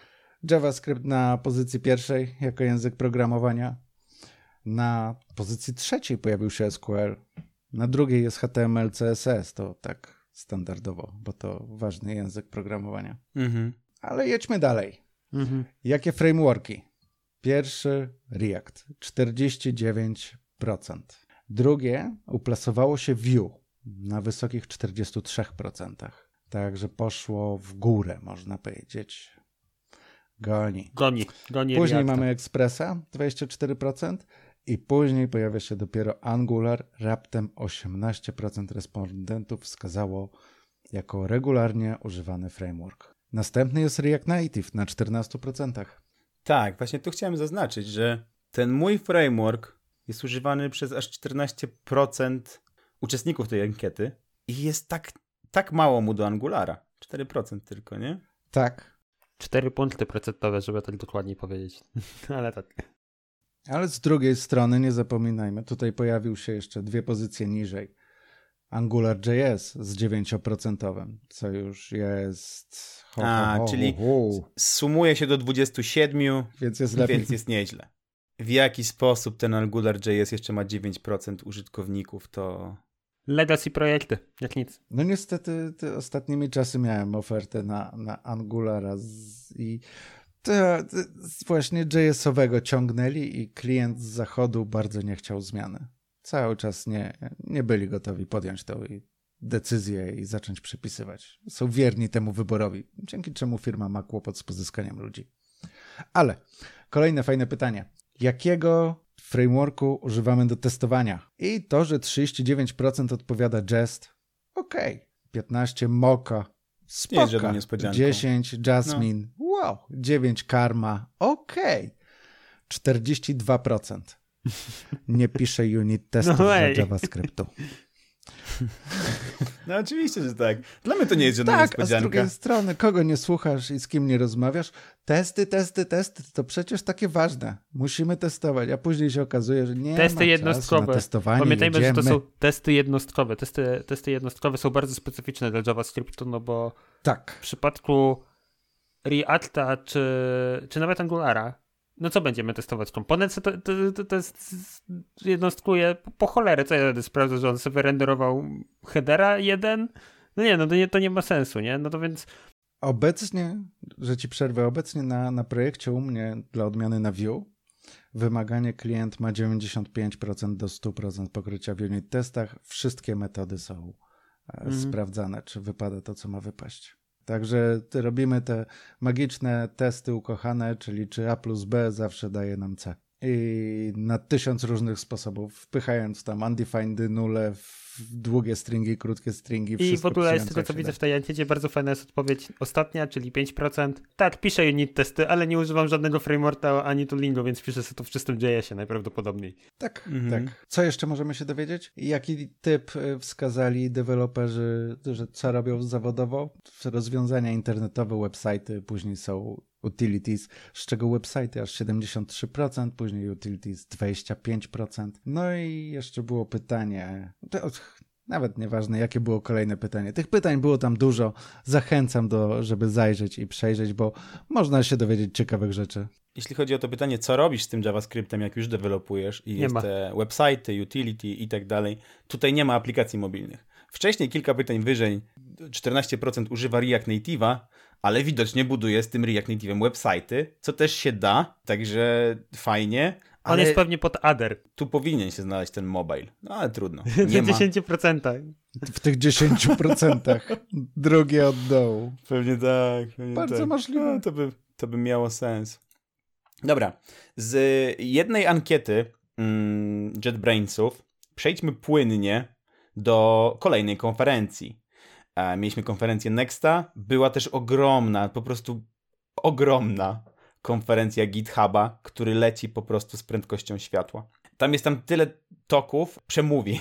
JavaScript na pozycji pierwszej jako język programowania, na pozycji trzeciej pojawił się SQL, na drugiej jest HTML, CSS, to tak standardowo, bo to ważny język programowania. Mhm. Ale jedźmy dalej. Mhm. Jakie frameworki? Pierwszy React 49%. Drugie uplasowało się Vue na wysokich 43%. Także poszło w górę, można powiedzieć. Goni. Goni, goni. Później mamy Expressa 24% i później pojawia się dopiero Angular. Raptem 18% respondentów wskazało jako regularnie używany framework. Następny jest React Native na 14%. Tak, właśnie tu chciałem zaznaczyć, że ten mój framework jest używany przez aż 14% uczestników tej ankiety i jest tak, tak mało mu do Angulara. 4% tylko, nie? Tak. 4 punkty procentowe, żeby tak dokładniej powiedzieć. Ale tak. Ale z drugiej strony nie zapominajmy, tutaj pojawił się jeszcze dwie pozycje niżej. AngularJS z 9%, co już jest. Ho, A, ho, ho, czyli sumuje się do 27, więc jest, lepiej. więc jest nieźle. W jaki sposób ten AngularJS jeszcze ma 9% użytkowników, to Legacy projekty, jak nic. No niestety te ostatnimi czasy miałem ofertę na, na Angulara z, i to właśnie JS-owego ciągnęli i klient z zachodu bardzo nie chciał zmiany. Cały czas nie, nie byli gotowi podjąć tą decyzję i zacząć przepisywać. Są wierni temu wyborowi, dzięki czemu firma ma kłopot z pozyskaniem ludzi. Ale kolejne fajne pytanie. Jakiego frameworku używamy do testowania? I to, że 39% odpowiada Jest, ok. 15 Mocha, spoko. jest żadną niespodzianką. 10 Jasmine, wow. 9 Karma, ok. 42% nie pisze unit testów No dla. JavaScriptu. No oczywiście, że tak. Dla mnie to nie jest żadna Tak, a z niespodzianka. drugiej strony, kogo nie słuchasz i z kim nie rozmawiasz, testy, testy, testy, to przecież takie ważne. Musimy testować, a później się okazuje, że nie Testy ma jednostkowe. na testowanie, Pamiętajmy, że to jedziemy. są testy jednostkowe. Testy, testy jednostkowe są bardzo specyficzne dla JavaScriptu, no bo Tak, w przypadku Reacta czy, czy nawet Angulara, no co będziemy testować? Komponent to, to, to, to jest, jednostkuje po cholerę, co ja będę sprawdzał, że on sobie renderował headera jeden? No nie, no to nie, to nie ma sensu, nie? No to więc obecnie, że ci przerwę, obecnie na, na projekcie u mnie dla odmiany na Vue wymaganie klient ma 95% do 100% pokrycia w unit testach. Wszystkie metody są e, Mhm. sprawdzane, czy wypada to, co ma wypaść. Także robimy te magiczne testy ukochane, czyli czy A plus B zawsze daje nam C. I na tysiąc różnych sposobów, wpychając tam undefined nule, w długie stringi, krótkie stringi, I w ogóle z tego, co się widzę w tej ankiecie, bardzo fajna jest odpowiedź ostatnia, czyli 5%. Tak, piszę unit testy, ale nie używam żadnego frameworka ani toolingu, więc piszę sobie to w czystym JS-ie najprawdopodobniej. Tak, Mhm. tak. Co jeszcze możemy się dowiedzieć? Jaki typ y, wskazali deweloperzy, że co robią zawodowo? Rozwiązania internetowe, websajty, później są utilities, z czego websajty aż 73%, później utilities 25%. No i jeszcze było pytanie, to, nawet nieważne jakie było kolejne pytanie. Tych pytań było tam dużo. Zachęcam do, żeby zajrzeć i przejrzeć, bo można się dowiedzieć ciekawych rzeczy. Jeśli chodzi o to pytanie, co robisz z tym JavaScriptem, jak już dewelopujesz i Nie jest ma. te website, utility i tak dalej, tutaj nie ma aplikacji mobilnych. Wcześniej, kilka pytań wyżej, 14% używa React Native'a, ale widocznie buduje z tym React Native'em website'y, co też się da, także fajnie, On ale jest pewnie pod Adder. tu powinien się znaleźć ten mobile. No ale trudno, W nie ma. 10%. W tych 10% drugie od dołu. Pewnie tak. Pewnie Bardzo tak. możliwe. No, to, by, to by miało sens. Dobra. Z jednej ankiety mm, JetBrainsów przejdźmy płynnie do kolejnej konferencji. E, mieliśmy konferencję Nexta. Była też ogromna, po prostu ogromna konferencja GitHuba, który leci po prostu z prędkością światła. Tam jest tam tyle toków, przemówień,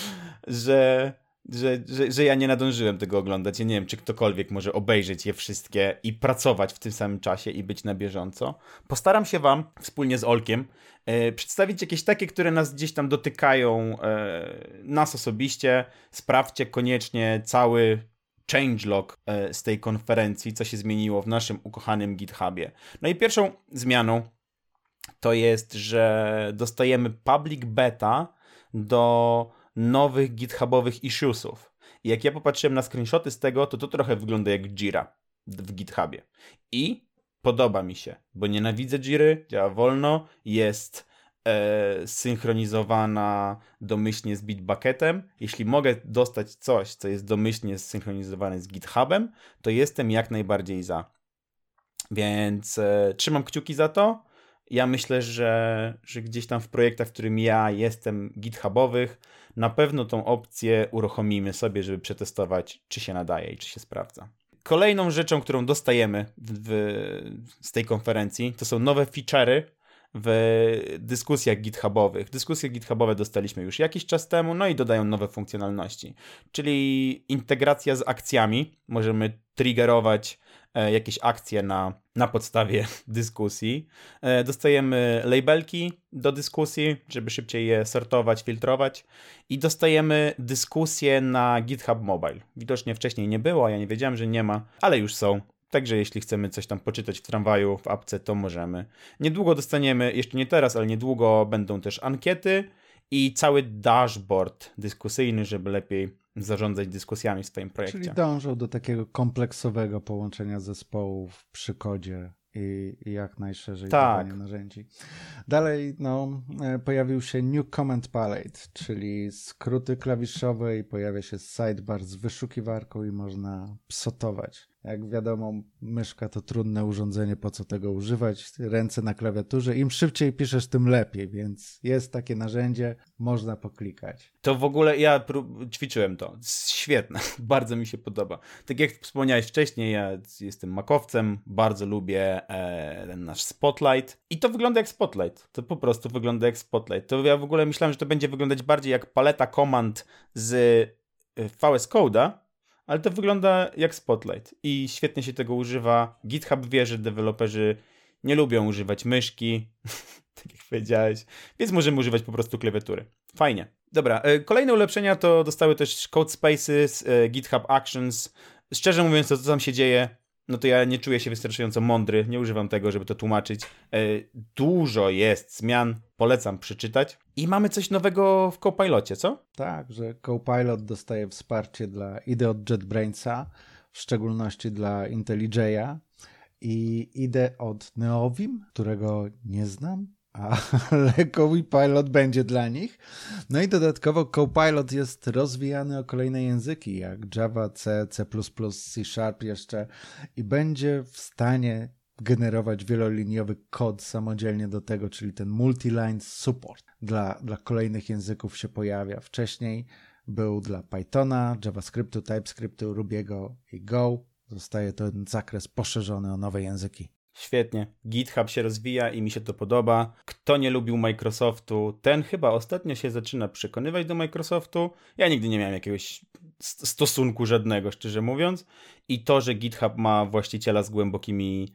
że, że, że, że ja nie nadążyłem tego oglądać. Ja nie wiem, czy ktokolwiek może obejrzeć je wszystkie i pracować w tym samym czasie i być na bieżąco. Postaram się Wam wspólnie z Olkiem e, przedstawić jakieś takie, które nas gdzieś tam dotykają, e, nas osobiście. Sprawdźcie koniecznie cały changelog e, z tej konferencji, co się zmieniło w naszym ukochanym GitHubie. No i pierwszą zmianą to jest, że dostajemy public beta do nowych GitHubowych issuesów. I jak ja popatrzyłem na screenshoty z tego, to to trochę wygląda jak Jira w GitHubie. I podoba mi się, bo nienawidzę Jiry, działa wolno, jest e, synchronizowana domyślnie z Bitbucketem. Jeśli mogę dostać coś, co jest domyślnie zsynchronizowane z GitHubem, to jestem jak najbardziej za. Więc e, trzymam kciuki za to. Ja myślę, że, że gdzieś tam w projektach, w którym ja jestem GitHubowych, na pewno tą opcję uruchomimy sobie, żeby przetestować, czy się nadaje i czy się sprawdza. Kolejną rzeczą, którą dostajemy w, w, z tej konferencji, to są nowe feature'y w dyskusjach GitHubowych. Dyskusje GitHubowe dostaliśmy już jakiś czas temu, no i dodają nowe funkcjonalności, czyli integracja z akcjami. Możemy triggerować jakieś akcje na, na podstawie dyskusji. E, dostajemy labelki do dyskusji, żeby szybciej je sortować, filtrować i dostajemy dyskusje na GitHub Mobile. Widocznie wcześniej nie było, ja nie wiedziałem, że nie ma, ale już są. Także jeśli chcemy coś tam poczytać w tramwaju, w apce, to możemy. Niedługo dostaniemy, jeszcze nie teraz, ale niedługo będą też ankiety i cały dashboard dyskusyjny, żeby lepiej zarządzać dyskusjami w swoim projekcie. Czyli dążą do takiego kompleksowego połączenia zespołów przy kodzie i, i jak najszerzej tak. narzędzi. Dalej no, e, pojawił się New Command Palette, czyli skróty klawiszowe i pojawia się sidebar z wyszukiwarką i można psotować. Jak wiadomo, myszka to trudne urządzenie, po co tego używać? Ręce na klawiaturze. Im szybciej piszesz, tym lepiej, więc jest takie narzędzie, można poklikać. To w ogóle ja ćwiczyłem to. Świetne, bardzo mi się podoba. Tak jak wspomniałeś wcześniej, ja jestem makowcem, bardzo lubię e, ten nasz Spotlight i to wygląda jak Spotlight. To po prostu wygląda jak Spotlight. To ja w ogóle myślałem, że to będzie wyglądać bardziej jak paleta komand z e, VS Code'a, ale to wygląda jak Spotlight i świetnie się tego używa. GitHub wie, że deweloperzy nie lubią używać myszki, tak jak powiedziałeś, więc możemy używać po prostu klawiatury. Fajnie. Dobra, e, kolejne ulepszenia to dostały też Code Spaces, e, GitHub Actions. Szczerze mówiąc, to co tam się dzieje, no to ja nie czuję się wystarczająco mądry, nie używam tego, żeby to tłumaczyć. E, dużo jest zmian, polecam przeczytać. I mamy coś nowego w Copilocie, co? Tak, że Copilot dostaje wsparcie dla IDE od JetBrainsa, w szczególności dla IntelliJ'a i IDE od Neovim, którego nie znam, ale Copilot będzie dla nich. No i dodatkowo Copilot jest rozwijany o kolejne języki, jak Java, C, C++, C Sharp jeszcze i będzie w stanie generować wieloliniowy kod samodzielnie do tego, czyli ten multi-line support dla, dla kolejnych języków się pojawia. Wcześniej był dla Pythona, JavaScriptu, TypeScriptu, Rubiego i Go. Zostaje ten zakres poszerzony o nowe języki. Świetnie. GitHub się rozwija i mi się to podoba. Kto nie lubił Microsoftu, ten chyba ostatnio się zaczyna przekonywać do Microsoftu. Ja nigdy nie miałem jakiegoś stosunku żadnego, szczerze mówiąc. I to, że GitHub ma właściciela z głębokimi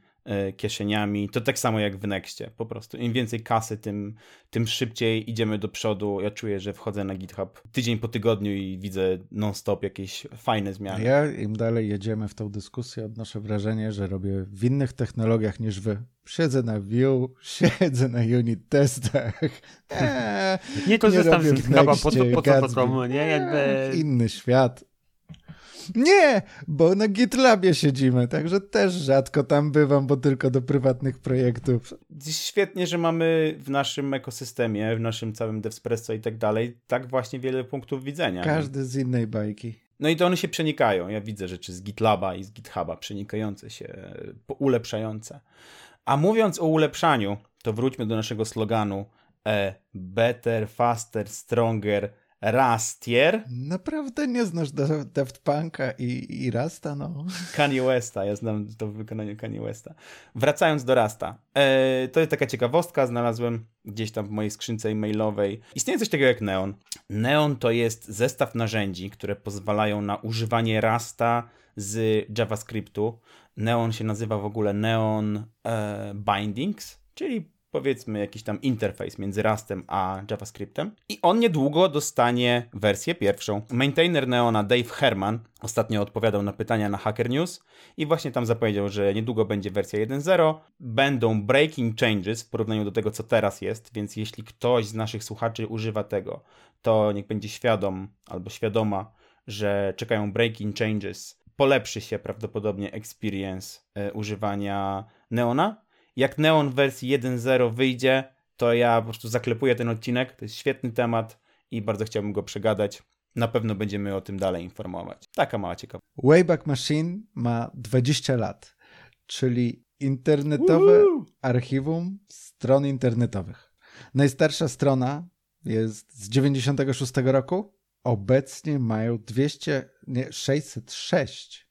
kieszeniami. To tak samo jak w Nextie. Po prostu im więcej kasy, tym, tym szybciej idziemy do przodu. Ja czuję, że wchodzę na GitHub tydzień po tygodniu i widzę non-stop jakieś fajne zmiany. Ja im dalej jedziemy w tą dyskusję, odnoszę wrażenie, że robię w innych technologiach niż wy. Siedzę na Vue, siedzę na unit testach. Eee, nie korzystam z GitHuba po, po, po co to komu, nie? Jakby... Inny świat. Nie, bo na GitLabie siedzimy, także też rzadko tam bywam, bo tylko do prywatnych projektów. Świetnie, że mamy w naszym ekosystemie, w naszym całym DevSpresso i tak dalej, tak właśnie wiele punktów widzenia. Każdy z innej bajki. No i to one się przenikają. Ja widzę rzeczy z GitLaba i z GitHuba przenikające się, ulepszające. A mówiąc o ulepszaniu, to wróćmy do naszego sloganu e, Better, Faster, Stronger, Rastier. Naprawdę nie znasz Daft Punka i, i Rasta, no. Kanye Westa, ja znam to w wykonaniu Kanye Westa. Wracając do Rasta. E, to jest taka ciekawostka, znalazłem gdzieś tam w mojej skrzynce e-mailowej. Istnieje coś takiego jak Neon. Neon to jest zestaw narzędzi, które pozwalają na używanie Rasta z JavaScriptu. Neon się nazywa w ogóle Neon e, Bindings, czyli powiedzmy jakiś tam interfejs między Rustem a JavaScriptem i on niedługo dostanie wersję pierwszą. Maintainer Neona Dave Herman ostatnio odpowiadał na pytania na Hacker News i właśnie tam zapowiedział, że niedługo będzie wersja 1.0. Będą breaking changes w porównaniu do tego, co teraz jest, więc jeśli ktoś z naszych słuchaczy używa tego, to niech będzie świadom albo świadoma, że czekają breaking changes. Polepszy się prawdopodobnie experience e, używania Neona, jak Neon wersji 1.0 wyjdzie, to ja po prostu zaklepuję ten odcinek. To jest świetny temat i bardzo chciałbym go przegadać. Na pewno będziemy o tym dalej informować. Taka mała ciekawostka. Wayback Machine ma 20 lat, czyli internetowe Woo! archiwum stron internetowych. Najstarsza strona jest z 96 roku. Obecnie mają 200, nie, 606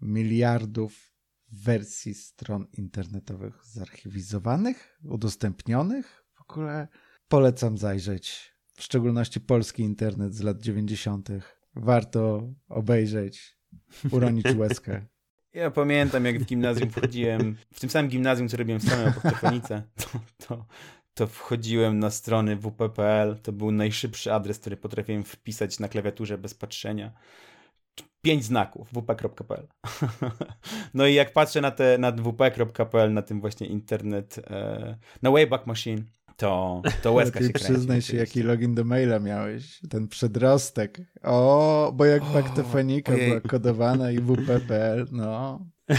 miliardów wersji stron internetowych zarchiwizowanych, udostępnionych. W ogóle polecam zajrzeć, w szczególności polski internet z lat 90. Warto obejrzeć, uronić łezkę. Ja pamiętam, jak w gimnazjum wchodziłem, w tym samym gimnazjum, co robiłem w samej apoktefonice, to, to, to wchodziłem na strony wp.pl, to był najszybszy adres, który potrafiłem wpisać na klawiaturze bez patrzenia pięć znaków wp.pl. no i jak patrzę na, te, na wp.pl, na tym właśnie internet, e, na Wayback Machine, to, to łezka Lepiej się kręci. przyznaj się, jaki login do maila miałeś. Ten przedrostek. O, bo jak Paktofonika była kodowana i WP.pl, no.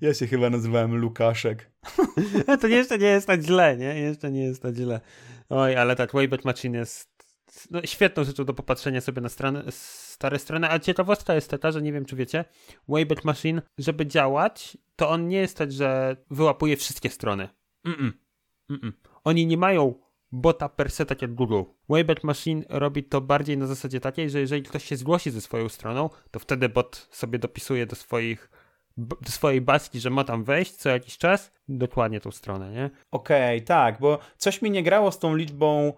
Ja się chyba nazywałem Lukaszek. to jeszcze nie jest tak źle, nie? Jeszcze nie jest tak źle. Oj, ale tak, Wayback Machine jest no, świetną rzeczą do popatrzenia sobie na stronę, stare strony, a ciekawostka jest taka, że nie wiem, czy wiecie, Wayback Machine, żeby działać, to on nie jest tak, że wyłapuje wszystkie strony. Mm-mm. Mm-mm. Oni nie mają bota per se tak jak Google. Wayback Machine robi to bardziej na zasadzie takiej, że jeżeli ktoś się zgłosi ze swoją stroną, to wtedy bot sobie dopisuje do swoich do swojej baski, że ma tam wejść co jakiś czas, dokładnie tą stronę, nie? Okej, tak, bo coś mi nie grało z tą liczbą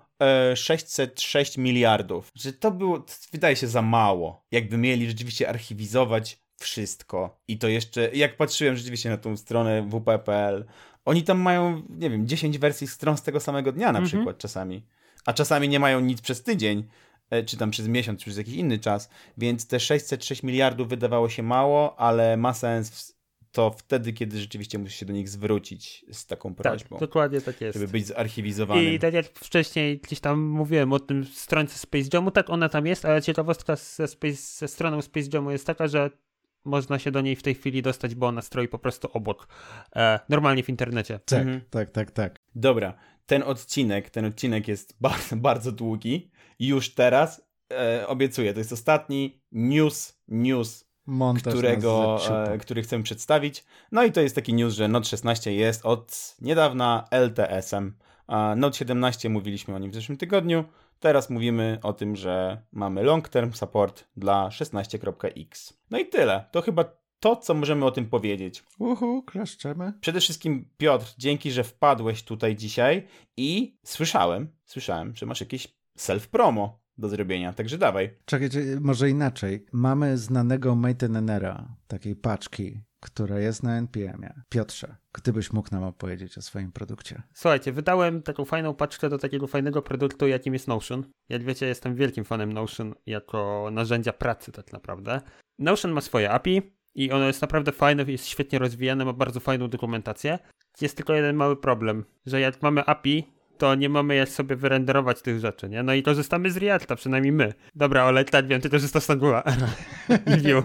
606 miliardów. Że to było, wydaje się za mało. Jakby mieli rzeczywiście archiwizować wszystko. I to jeszcze, jak patrzyłem rzeczywiście na tą stronę wp.pl, oni tam mają, nie wiem, 10 wersji stron z tego samego dnia na Mhm. przykład czasami. A czasami nie mają nic przez tydzień, e, czy tam przez miesiąc, czy przez jakiś inny czas. Więc te 606 miliardów wydawało się mało, ale ma sens w- to wtedy, kiedy rzeczywiście musisz się do nich zwrócić z taką prośbą Tak, dokładnie tak jest. żeby być zarchiwizowanym. I tak jak wcześniej gdzieś tam mówiłem o tym stronce Space Jamu, tak ona tam jest, ale ciekawostka ze, Space, ze stroną Space Jamu jest taka, że można się do niej w tej chwili dostać, bo ona stroi po prostu obok. E, normalnie w internecie. Tak, Mhm. tak, tak, tak. Dobra, ten odcinek, ten odcinek jest bardzo, bardzo długi i już teraz e, obiecuję, to jest ostatni news, news, Montaż którego, e, który chcę przedstawić. No i to jest taki news, że Note 16 jest od niedawna LTS-em. Note 17 mówiliśmy o nim w zeszłym tygodniu. Teraz mówimy o tym, że mamy long term support dla 16.x. No i tyle. To chyba to, co możemy o tym powiedzieć. Uhu, klaszczemy. Przede wszystkim, Piotr, dzięki, że wpadłeś tutaj dzisiaj i słyszałem, słyszałem, że masz jakieś self-promo do zrobienia, także dawaj. Czekajcie, może inaczej. Mamy znanego maintainera, takiej paczki, która jest na NPM-ie. Piotrze, gdybyś mógł nam opowiedzieć o swoim produkcie. Słuchajcie, wydałem taką fajną paczkę do takiego fajnego produktu, jakim jest Notion. Jak wiecie, jestem wielkim fanem Notion jako narzędzia pracy tak naprawdę. Notion ma swoje API i ono jest naprawdę fajne, jest świetnie rozwijane, ma bardzo fajną dokumentację. Jest tylko jeden mały problem, że jak mamy API, to nie mamy jak sobie wyrenderować tych rzeczy, nie? No i korzystamy z Reacta, przynajmniej my. Dobra, Ole, tak wiem, ty korzystasz z Angula. View.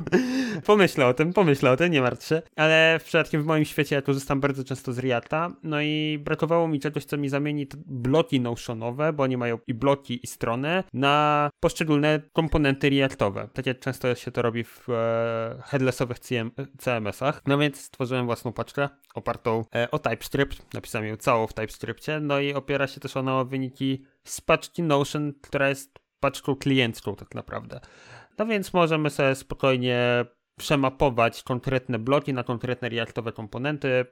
Pomyślę o tym, pomyślę o tym, nie martw się. Ale w przypadkiem w moim świecie ja korzystam bardzo często z Reacta, no i brakowało mi czegoś, co mi zamieni bloki Notionowe, bo oni mają i bloki, i strony, na poszczególne komponenty Reactowe. Tak jak często się to robi w e, headlessowych CM, CMS-ach. No więc stworzyłem własną paczkę opartą e, o TypeScript. Napisałem ją całą w TypeScriptie, no i opiera się też ona o wyniki z paczki Notion, która jest paczką kliencką tak naprawdę. No więc możemy sobie spokojnie przemapować konkretne bloki na konkretne reaktowe komponenty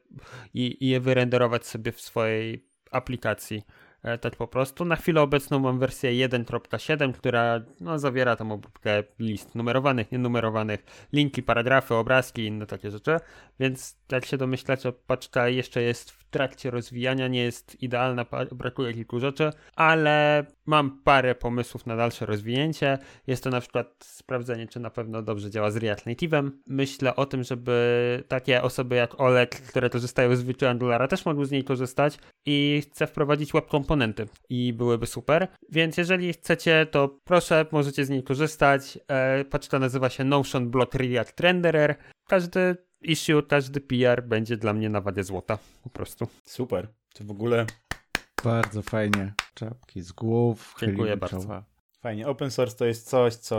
i, i je wyrenderować sobie w swojej aplikacji. E, Tak po prostu. Na chwilę obecną mam wersję 1.7, która no, zawiera tam obróbkę list numerowanych, nienumerowanych, linki, paragrafy, obrazki i inne takie rzeczy. Więc jak się domyślacie, paczka jeszcze jest trakcie rozwijania, nie jest idealna, brakuje kilku rzeczy, ale mam parę pomysłów na dalsze rozwinięcie. Jest to na przykład sprawdzenie, czy na pewno dobrze działa z React Native'em. Myślę o tym, żeby takie osoby jak Oleg, które korzystają z Virtual Angulara, też mogły z niej korzystać i chcę wprowadzić web komponenty i byłyby super. Więc jeżeli chcecie, to proszę, możecie z niej korzystać. E, paczka nazywa się Notion Block React Renderer. Każdy issue, każdy PR będzie dla mnie na wadzie złota. Po prostu. Super. To w ogóle Bardzo fajnie. Czapki z głów, Dziękuję bardzo. czoła. fajnie. Open source to jest coś, co,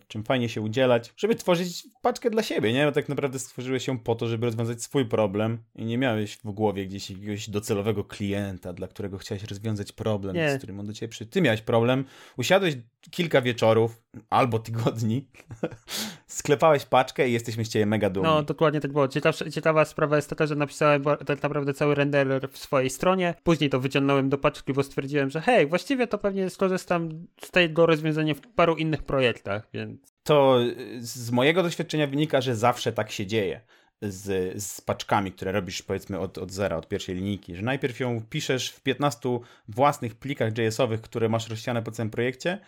w czym fajnie się udzielać, żeby tworzyć paczkę dla siebie, nie? Bo tak naprawdę stworzyłeś ją po to, żeby rozwiązać swój problem i nie miałeś w głowie gdzieś jakiegoś docelowego klienta, dla którego chciałeś rozwiązać problem, Nie. z którym on do ciebie przy... Ty miałeś problem, usiadłeś kilka wieczorów albo tygodni, sklepałeś paczkę i jesteśmy z ciebie mega dumni. No, dokładnie tak było. Ciekawsza, ciekawa sprawa jest taka, że napisałem tak naprawdę cały renderer w swojej stronie. Później to wyciągnąłem do paczki, bo stwierdziłem, że hej, właściwie to pewnie skorzystam z tego rozwiązania w paru innych projektach, więc to z mojego doświadczenia wynika, że zawsze tak się dzieje z, z paczkami, które robisz powiedzmy od, od zera, od pierwszej linijki, że najpierw ją piszesz w 15 własnych plikach JS-owych, które masz rozsiane po całym projekcie,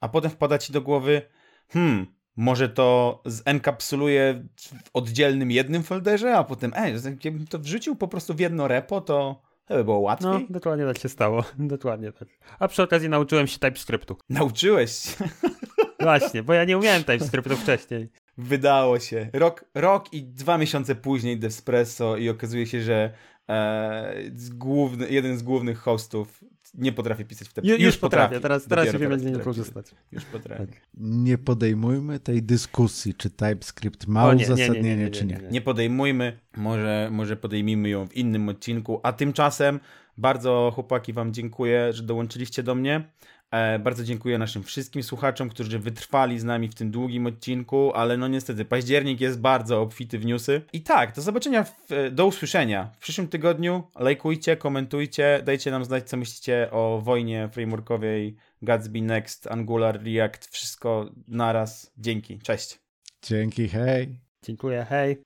a potem wpada ci do głowy, hmm, może to zenkapsuluję w oddzielnym jednym folderze, a potem, ej, jakbym to wrzucił po prostu w jedno repo, to To by było łatwiej. No, dokładnie tak się stało. Dokładnie tak. A przy okazji nauczyłem się TypeScriptu. Nauczyłeś się. Właśnie, bo ja nie umiałem TypeScriptu wcześniej. Wydało się. Rok, rok i dwa miesiące później Despresso i okazuje się, że e, główny, jeden z głównych hostów nie potrafi pisać w TypeScript. Ju, już, potrafię, teraz, teraz Dopiero już wiem, jak potrafi. korzystać. Już potrafi. Tak. Nie podejmujmy tej dyskusji, czy TypeScript ma O nie, nie, nie, uzasadnienie, nie, nie, czy nie. nie, nie. Nie podejmujmy, może, może podejmijmy ją w innym odcinku, a tymczasem bardzo chłopaki wam dziękuję, że dołączyliście do mnie. E, bardzo dziękuję naszym wszystkim słuchaczom, którzy wytrwali z nami w tym długim odcinku, ale no niestety październik jest bardzo obfity w newsy. I tak, do zobaczenia, w, do usłyszenia w przyszłym tygodniu. Lajkujcie, komentujcie, dajcie nam znać, co myślicie o wojnie frameworkowej Gatsby Next, Angular, React, wszystko naraz. Dzięki, cześć. Dzięki, hej. Dziękuję, hej.